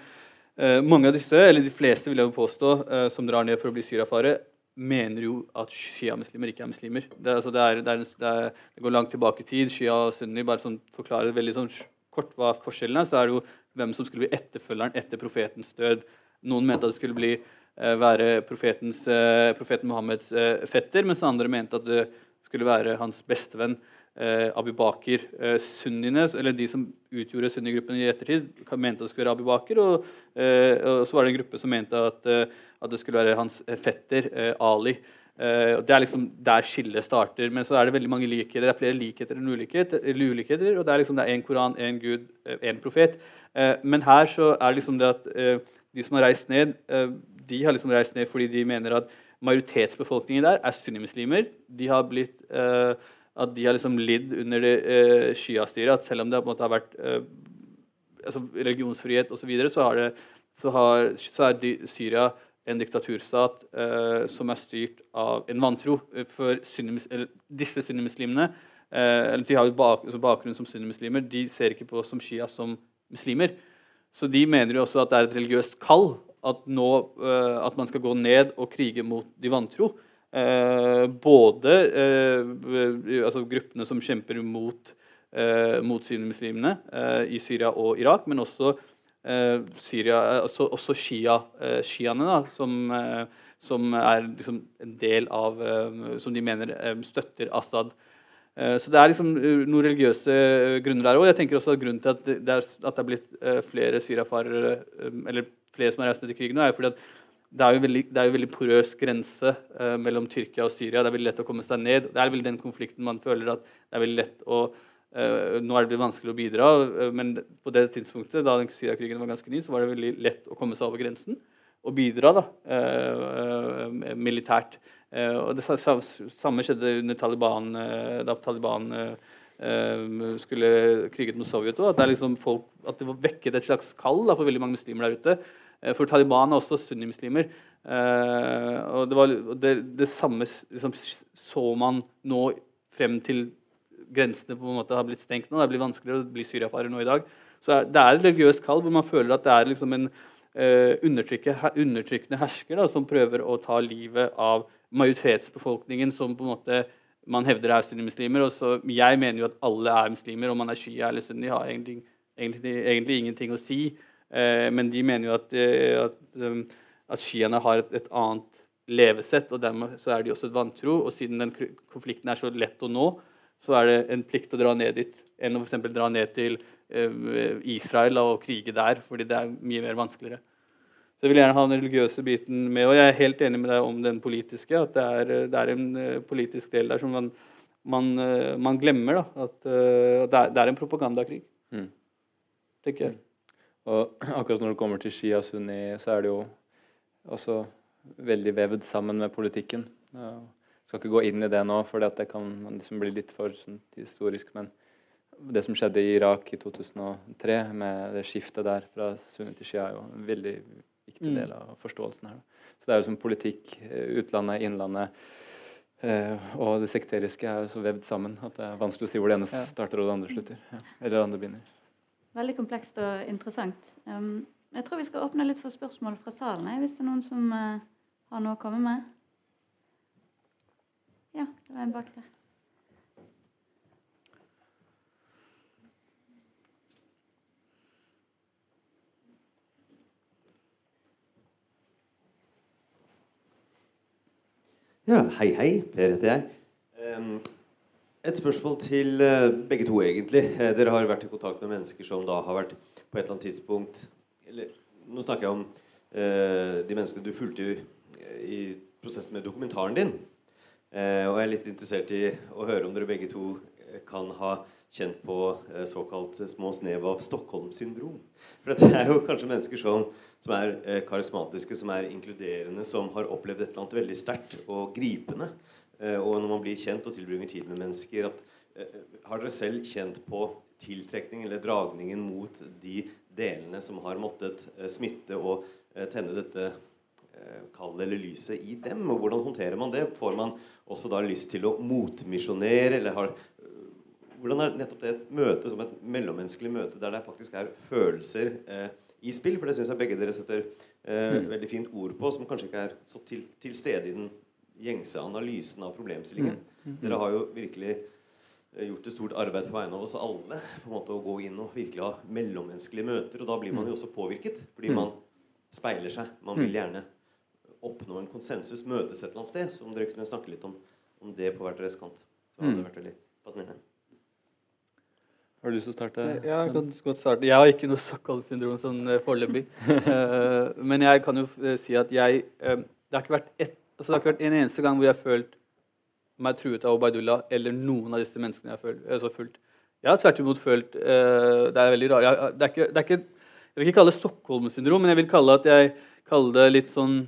mange, av disse, eller de fleste vil jeg påstå, som drar ned for å bli syriafare, mener jo at shia-muslimer ikke er muslimer. Det, altså, det, er, det, er, det, går langt tilbake i tid. Shia og sunni bare sånn, forklarer veldig sånn, kort hva forskjellen er. Så er det jo hvem som skulle bli etterfølgeren etter profetens død. Noen mente at det skulle bli Eh, være eh, profeten Mohammeds eh, fetter, mens andre mente at det skulle være hans bestevenn Abu Bakr. Sunniene, eller de som utgjorde sunnigruppen i ettertid, mente det skulle være Abu Bakr. Og, og, så var det en gruppe som mente at, at det skulle være hans fetter Ali. og det er liksom der skillet starter. Men så er det veldig mange likheter. Det er flere likheter enn ulikheter. ulikheter og Det er liksom én koran, én gud, én profet. Men her så er det liksom det at de som har reist ned, de har liksom reist ned fordi de mener at majoritetsbefolkningen der er sunnimuslimer. De har blitt uh, at de har liksom lidd under det uh, Shia-styret. at Selv om det på en måte har vært uh, altså religionsfrihet osv., så, så det så, har, så er Syria en diktaturstat eh, som er styrt av en vantro. For sunnimus, disse sunnimuslimene eh, eller de har jo bak, altså bakgrunn som sunnimuslimer, de ser ikke på oss som shia som muslimer. Så de mener jo også at det er et religiøst kall at, nå, eh, at man skal gå ned og krige mot de vantro. Eh, både eh, altså gruppene som kjemper mot, eh, mot muslimene eh, i Syria og Irak, men også Syria, også, også shia, shiaene, da, som, som, er liksom en del av Som de mener støtter Assad. Så det er liksom noen religiøse grunner der òg. Jeg tenker også at grunnen til at det er, at det er blitt flere syriafarere, eller flere som har reist ned i krigen, er fordi at det er jo veldig, det er jo veldig porøs grense uh, mellom Tyrkia og Syria. Det er veldig lett å komme seg ned. Det er vel den konflikten man føler at det er veldig lett å uh, Nå er det vanskelig å bidra, uh, men på det tidspunktet da Syriakrigen var ganske ny, så var det veldig lett å komme seg over grensen og bidra da, militært. og Det samme skjedde under Taliban, da Taliban skulle kriget mot Sovjet. Også, at, liksom at det vekket et slags kall da, for veldig mange muslimer der ute Eh, for Taliban er også sunnimuslimer. Uh, og det, var, det, det samme liksom, så man nå frem til grensene på en måte har blitt stengt nå. Det blir vanskeligere å bli syriafarer nå i dag. Så det er et religiøst kall hvor man føler at det er liksom en uh, undertrykkende hersker da, som prøver å ta livet av majoritetsbefolkningen som på en måte man hevder er sunnimuslimer. Og så, jeg mener jo at alle er muslimer, om man er shia eller sunni, har egentlig, egentlig, egentlig ingenting å si. Eh, men de mener jo at, eh, at, um, at shiaene har et, et, annet levesett, og dermed så er de også et vantro. Og siden den konflikten er så lett å nå, så er det en plikt å dra ned dit enn å for dra ned til uh, Israel og krige der, fordi det er mye mer vanskeligere. Så jeg vil gjerne ha den religiøse biten med. Og jeg er helt enig med deg om den politiske. At det er, det er en politisk del der som man, man, man glemmer. Da, at det, er, en propagandakrig. Mm. tenker jeg. Og [clears throat] akkurat når det kommer til Shia Sunni, så er det jo også veldig vevd sammen med politikken. Jeg skal ikke gå inn i det nå, for det kan liksom bli litt for sånn, historisk. Men det som skjedde i Irak i 2003, med det skiftet der fra sunni til shia, er jo en veldig viktig mm. del av forståelsen her. Så det er jo som politikk, eh, utlandet, innlandet eh, og det sekteriske er jo så vevd sammen at det er vanskelig å si hvor det ene starter og det andre slutter. Eller det andre begynner. Veldig komplekst og interessant. Jeg tror vi skal åpne litt for spørsmål fra salen, hvis det er noen som uh, har noe å komme med. Ja, det var en bak der. Ja, hei, hei. Per heter jeg. Et spørsmål til eh, begge to, egentlig. Eh, dere har vært i kontakt med mennesker som da har vært på et eller annet tidspunkt eller, Nå snakker jeg om eh, de menneskene du fulgte i, i prosessen med dokumentaren din. Eh, og jeg er litt interessert i å høre om dere begge to eh, kan ha kjent på eh, såkalt små snev av Stockholm-syndrom. For dette er jo kanskje mennesker som, som er karismatiske, som er inkluderende, som har opplevd et eller annet veldig sterkt og gripende. Eh, og når man blir kjent og tilbringer tid med mennesker at, eh, Har dere selv kjent på tiltrekning eller dragningen mot de delene som har måttet eh, smitte og tenne dette kallet eller lyset i dem? Og hvordan håndterer man det? Får man også da lyst til å motmisjonere? Eller har, hvordan er nettopp det et møte som et mellommenneskelig møte der det faktisk er følelser eh, i spill? For det syns jeg begge dere setter eh, mm. veldig fint ord på, som kanskje ikke er så til, til stede i den gjengse analysen av problemstillingen. Mm. Mm. Dere har jo virkelig eh, gjort et stort arbeid på vegne av oss alle. på en måte Å gå inn og virkelig ha mellommenneskelige møter. Og da blir man jo mm. også påvirket, fordi man speiler seg. Man vil gjerne oppnå en konsensus, møtes et eller annet sted. Så om dere kunne snakke litt om, om det på hver deres kant, så hadde det vært veldig fascinerende. Har du lyst til å starte? Ja, jeg kan godt starte. Jeg har ikke noe Stockholm-syndrom sånn eh, foreløpig. uh, [laughs] men jeg kan jo si at jeg Det har ikke vært ett altså, Det har ikke vært en eneste gang hvor jeg har følt meg truet av Obaidullah eller noen av disse menneskene jeg har følt, altså fulgt. Jeg har tvert imot følt uh, Det er veldig rart. Jeg, det det ikke, jeg vil ikke kalle det Stockholm-syndrom, men jeg vil kalle at jeg kalle det litt sånn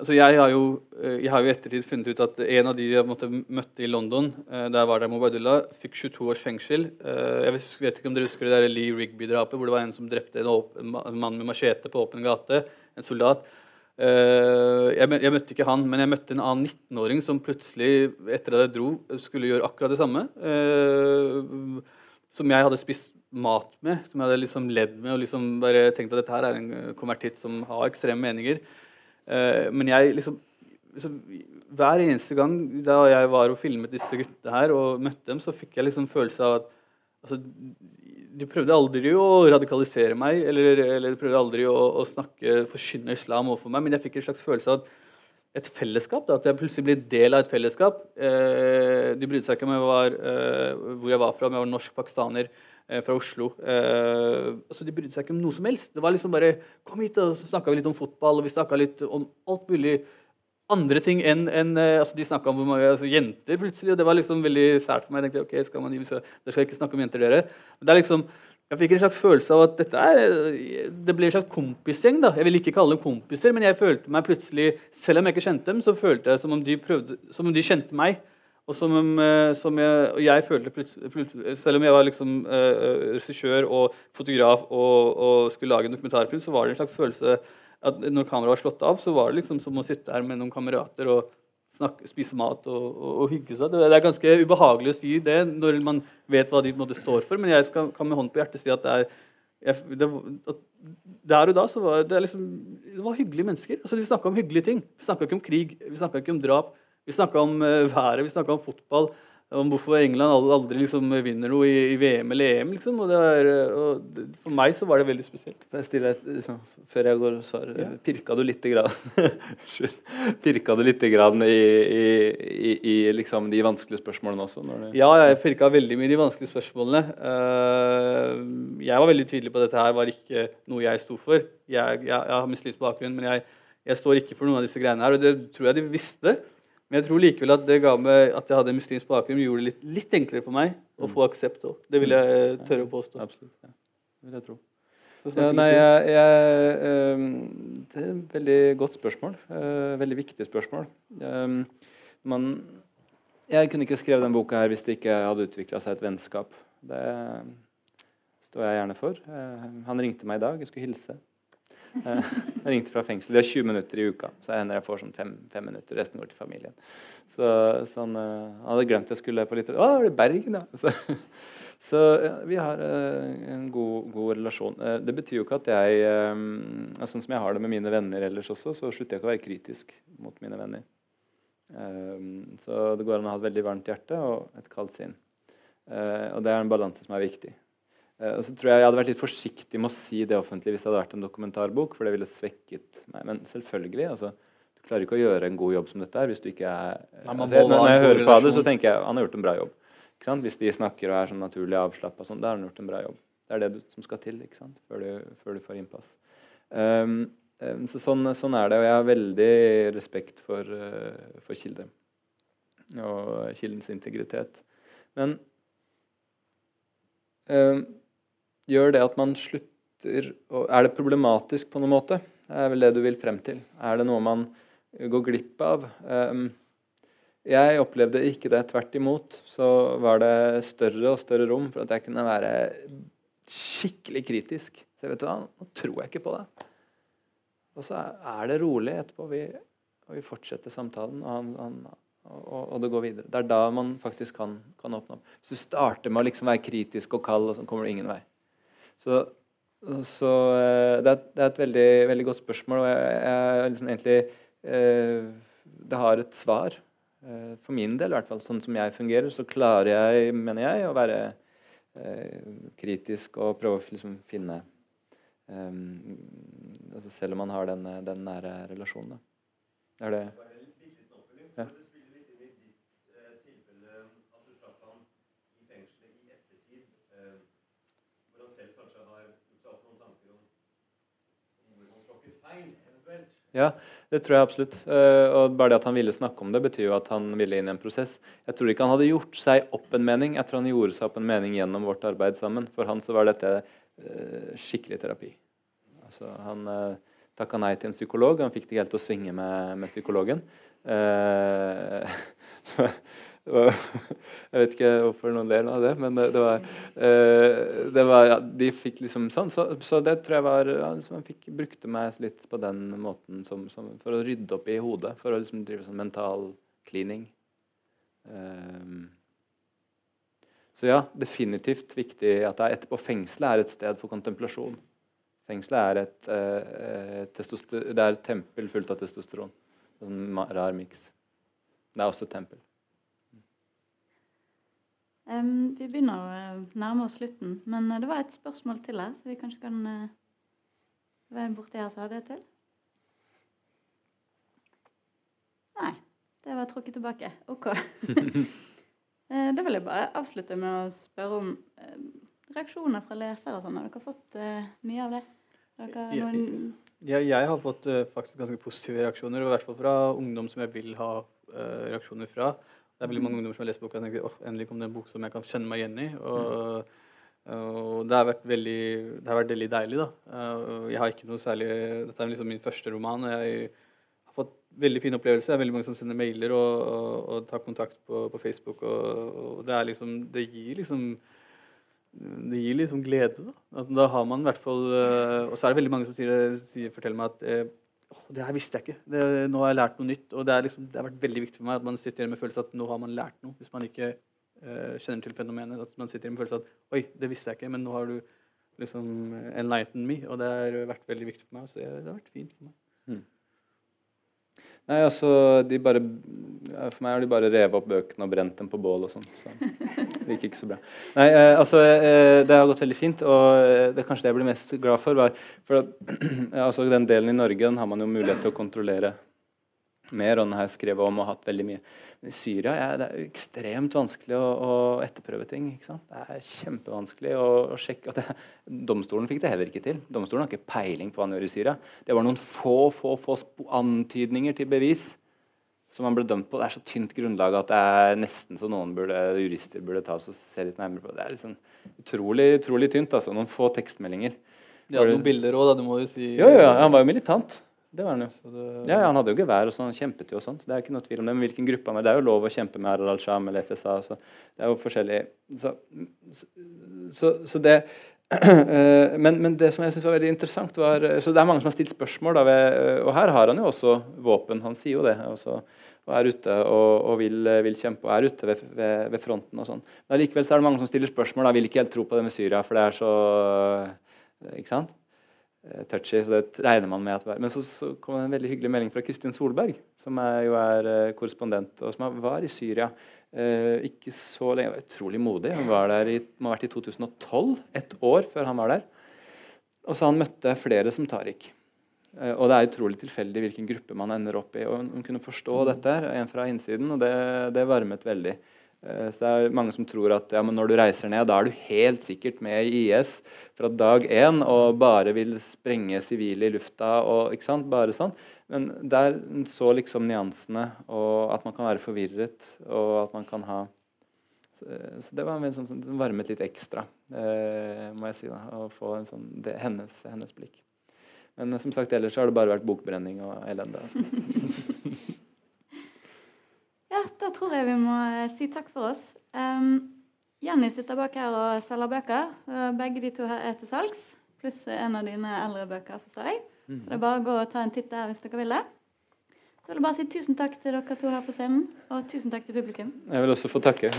Altså jeg, har jo, eh, i ettertid funnet ut at en av de jeg måtte, møtte i London, eh, der var det Mobadullah, fikk 22 års fengsel. Eh, jeg vet ikke om dere husker det der Lee Rigby-drapet, hvor det var en som drepte en, åpen, en mann med machete på åpen gate. En soldat. Jeg, jeg, møtte ikke han, men jeg møtte en annen 19-åring som plutselig, etter at jeg dro, skulle gjøre akkurat det samme. Som jeg hadde spist mat med, som jeg hadde liksom ledd med og liksom bare tenkt at dette her er en konvertitt som har ekstreme meninger. Uh, men jeg liksom, liksom, Hver eneste gang da jeg var og filmet disse guttene her og møtte dem, så fikk jeg liksom følelse av at altså, De prøvde aldri å radikalisere meg eller, eller de prøvde aldri å, å snakke, forkynne islam overfor meg, men jeg fikk en slags følelse av at et fellesskap. Da, at jeg plutselig ble del av et fellesskap. Eh, de brydde seg ikke om jeg var, eh, hvor jeg var fra, om jeg var norsk pakistaner eh, fra Oslo. Altså, de brydde seg ikke om noe som helst. Det var liksom bare Kom hit, og så snakka vi litt om fotball, og vi snakka litt om alt mulig andre ting enn en, eh, altså De snakka om hvor mange altså, jenter plutselig, og det var liksom veldig sært for meg. Jeg tenkte, ok, skal man, Dere skal ikke snakke om jenter, dere. Men det er liksom jeg fikk en slags følelse av at dette er, det ble en slags kompisgjeng. da. Jeg vil ikke kalle dem kompiser, men jeg følte meg plutselig, selv om jeg ikke kjente dem, så følte jeg som om de, prøvde, som om de kjente meg. Og som, om, som jeg, og jeg følte plutselig, Selv om jeg var liksom uh, regissør og fotograf og, og, skulle lage en dokumentarfilm, så var det en slags følelse at når kameraet var slått av, så var det liksom som å sitte her med noen kamerater og snakke, spise mat og, og, og, hygge seg. Det, er ganske ubehagelig å si det når man vet hva de måte, står for, men jeg skal, kan med hånd på hjertet si at det er jeg, det, der og da så var det, liksom, det var hyggelige mennesker. Altså, de snakka om hyggelige ting. Vi snakka ikke om krig, vi snakka ikke om drap. Vi snakka om uh, været, vi snakka om fotball. Om hvorfor England aldri liksom vinner noe i, i, VM eller EM. Liksom. Og er, og for meg så var det veldig spesielt. Jeg stille liksom, Før jeg går og svarer, ja. pirka du litt grann, Pirka du lite grann [laughs] i, i, i liksom, de vanskelige spørsmålene også? Det... Ja, jeg pirka veldig mye i de vanskelige spørsmålene. Uh, jeg var veldig tydelig på at dette her var ikke noe jeg sto for. Jeg, jeg, jeg har muslimsk bakgrunn, men jeg, jeg står ikke for noen av disse greiene her. Og det tror jeg de visste. Men jeg tror likevel at det ga meg at jeg hadde muslimsk bakgrunn, gjorde det litt, litt enklere for meg å få aksept òg. Det vil jeg tørre å påstå. Absolutt. Ja. Det vil jeg tro. Ja, nei, jeg, jeg, um, det er et veldig godt spørsmål. Veldig viktig spørsmål. Man, jeg kunne ikke skrevet denne boka her hvis det ikke hadde utvikla seg et vennskap. Det står jeg gjerne for. Han ringte meg i dag, jeg skulle hilse. Eh, jeg ringte fra fengsel. De har 20 minutter i uka, så hender jeg får sånn fem, fem, minutter. Resten går til familien. Så, så han, han, hadde glemt jeg skulle på litt Å, er det Bergen, ja? Så, så ja, vi har uh, en god, god relasjon. Det betyr jo ikke at jeg Sånn som jeg har det med mine venner ellers også, så slutter jeg ikke å være kritisk mot mine venner. Så det går an å ha et veldig varmt hjerte og et kaldt sinn. og det er en balanse som er viktig. Eh, og så tror Jeg jeg hadde vært litt forsiktig med å si det offentlig hvis det hadde vært en dokumentarbok, for det ville svekket meg. Men selvfølgelig. altså, Du klarer ikke å gjøre en god jobb som dette her hvis du ikke er altså, Når jeg hører på det, så tenker jeg han har gjort en bra jobb. Hvis de snakker og er sånn naturlig avslappa, sånn, da har han gjort en bra jobb. Det er det du, som skal til ikke sant? Før, du, før du får innpass. Um, um, så sånn, sånn, er det, og jeg har veldig respekt for, uh, for Kilde og Kildens integritet. Men um, gjør det at man slutter Er det problematisk på noen måte? Det er vel det du vil frem til. Er det noe man går glipp av? Um, jeg opplevde ikke det. Tvert imot så var det større og større rom for at jeg kunne være skikkelig kritisk. Så vet du hva, nå tror jeg ikke på det. Og så er det rolig etterpå. Vi, og vi fortsetter samtalen, og, han, han, og, og, det går videre. Det er da man faktisk kan, kan åpne opp. Hvis du starter med å liksom være kritisk og kald, og sånn kommer du ingen vei. Så, så eh, det, er, det, er, et veldig, veldig, godt spørsmål, og jeg, jeg liksom egentlig eh, Det har et svar. Eh, for min del, i hvert fall sånn som jeg fungerer, så klarer jeg, mener jeg, å være eh, kritisk og prøve å liksom finne eh, altså Selv om man har den, den nære relasjonen. Da. Er det ja. Ja, det tror jeg absolutt. Uh, og bare det at han ville snakke om det, betyr jo at han ville inn i en prosess. Jeg tror ikke han hadde gjort seg opp en mening. Jeg tror han gjorde seg opp en mening gjennom vårt arbeid sammen. For han så var dette uh, skikkelig terapi. Altså, han, uh, takka nei til en psykolog. Han fikk det ikke helt til å svinge med, med psykologen. [laughs] Eh, [laughs] jeg vet ikke hvorfor noen ler av det, men det, var, eh, det var ja, De fikk liksom sånn. Så, så det tror jeg var ja, liksom fikk, brukte meg litt på den måten som, som, for å rydde opp i hodet. For å liksom drive sånn mental cleaning. Um, så ja, definitivt viktig at det er etterpå. Fengselet er et sted for kontemplasjon. Fengselet er et, eh, det er et tempel fullt av testosteron. En rar miks. Det er også et tempel. Um, vi begynner å eh, nærme oss slutten, men eh, det var et spørsmål til her, så vi kanskje kan uh, være borti her som hadde det til. Nei, det var trukket tilbake. Ok. [laughs] da vil jeg bare avslutte med å spørre om reaksjoner fra lesere og sånn. Har dere fått mye av det? Noen... Jeg, jeg, har fått faktisk ganske positive reaksjoner, i hvert fall fra ungdom som jeg vil ha reaksjoner fra. Det er veldig mange ungdommer som har lest boka og tenker oh, endelig kom det en bok som jeg kan kjenne meg igjen i. Og, og det, har vært veldig, det har vært veldig deilig. da. Jeg har ikke noe særlig, Dette er liksom min første roman. og jeg har fått veldig fin opplevelse. Det er veldig mange som sender mailer og, og, og tar kontakt på, på Facebook. Og, det, liksom, det, gir liksom det gir liksom glede. Da, da har man i hvert fall Og så er det veldig mange som sier, sier, forteller meg at eh, oh, det her visste jeg ikke. Det, nå har jeg lært noe nytt. Og det, liksom, det, har vært veldig viktig for meg at man sitter igjen med følelsen at nå har man lært noe. Hvis man ikke uh, kjenner til fenomenet. At man sitter igjen med følelsen at oi, det visste jeg ikke, men nå har du liksom enlightened me. Og det har vært veldig viktig for meg. Så det har vært fint for meg. Mm. Nei, altså, de bare, For meg har de bare revet opp bøkene og brent dem på bål og sånn. Så det gikk ikke så bra. Nei, eh, altså, eh, Det har gått veldig fint, og eh, det er kanskje det jeg blir mest glad for. Var, for at, [clears throat] altså, Den delen i Norge den har man jo mulighet til å kontrollere mer. og den har jeg skrevet om og hatt veldig mye i Syria ja, det er ekstremt vanskelig å, å etterprøve ting. Det er kjempevanskelig å, å sjekke det, Domstolen fikk det heller ikke til. Domstolen har ikke peiling på hva han gjør i Syria. Det var noen få få, få antydninger til bevis som han ble dømt på. Det er så tynt grunnlag at det er nesten så noen burde, jurister burde ta oss og se litt nærmere på det. Det er liksom utrolig, utrolig tynt. altså, Noen få tekstmeldinger. De hadde noen bilder òg. Du må jo si Ja, ja, han var jo militant. Det var han jo. Det... Ja, Han hadde jo gevær og sånn, kjempet jo og sånt. Det er ikke noe tvil om det. Men hvilken gruppe han var Det er jo lov å kjempe med Aral al-Sham eller FSA. Så det er jo forskjellig. Så, så, så det [clears throat] eh, men, men, det som jeg synes var veldig interessant var, så Det er mange som har stilt spørsmål. Da, ved, og her har han jo også våpen. Han sier jo det. Også, og er ute og, og vil, vil, kjempe og er ute ved, ved, ved fronten. og sånn. Men allikevel er det mange som stiller spørsmål. Da vil ikke helt tro på det med Syria, for det er så ikke sant? Eh, touchy, så det regner man med at var. Men så, så kom det en veldig hyggelig melding fra Kristin Solberg, som er, jo er uh, korrespondent, og som var i Syria uh, ikke så lenge. Utrolig modig. Hun var der i, må ha vært i 2012, ett år før han var der. Og så han møtte flere som Tariq. Og det er utrolig tilfeldig hvilken gruppe man ender opp i. og Hun kunne forstå dette, en fra innsiden, og det, det varmet veldig. Eh, så det er mange som tror at ja, når du reiser ned, da er du helt sikkert med i IS fra dag én og bare vil sprenge sivile i lufta. og ikke sant, bare sånn. Men der så liksom nyansene, og at man kan være forvirret, og at man kan ha Så det var sånn, sånn, varmet litt ekstra, eh, må jeg si. da, Å få en sånn, det, hennes, hennes, blikk. Men som sagt, ellers har det bare vært bokbrenning og elende. Altså. [laughs] Ja, da tror jeg vi må eh, si takk for oss. Um, Jenny sitter bak her og selger bøker. Så begge de to her er til salgs. Pluss en av dine eldre bøker, forstår jeg. Mm. Så det er bare å gå og ta en titt der hvis dere vil det. Så vil jeg bare si tusen takk til dere to her på scenen, og tusen takk til publikum. Jeg vil også få takke.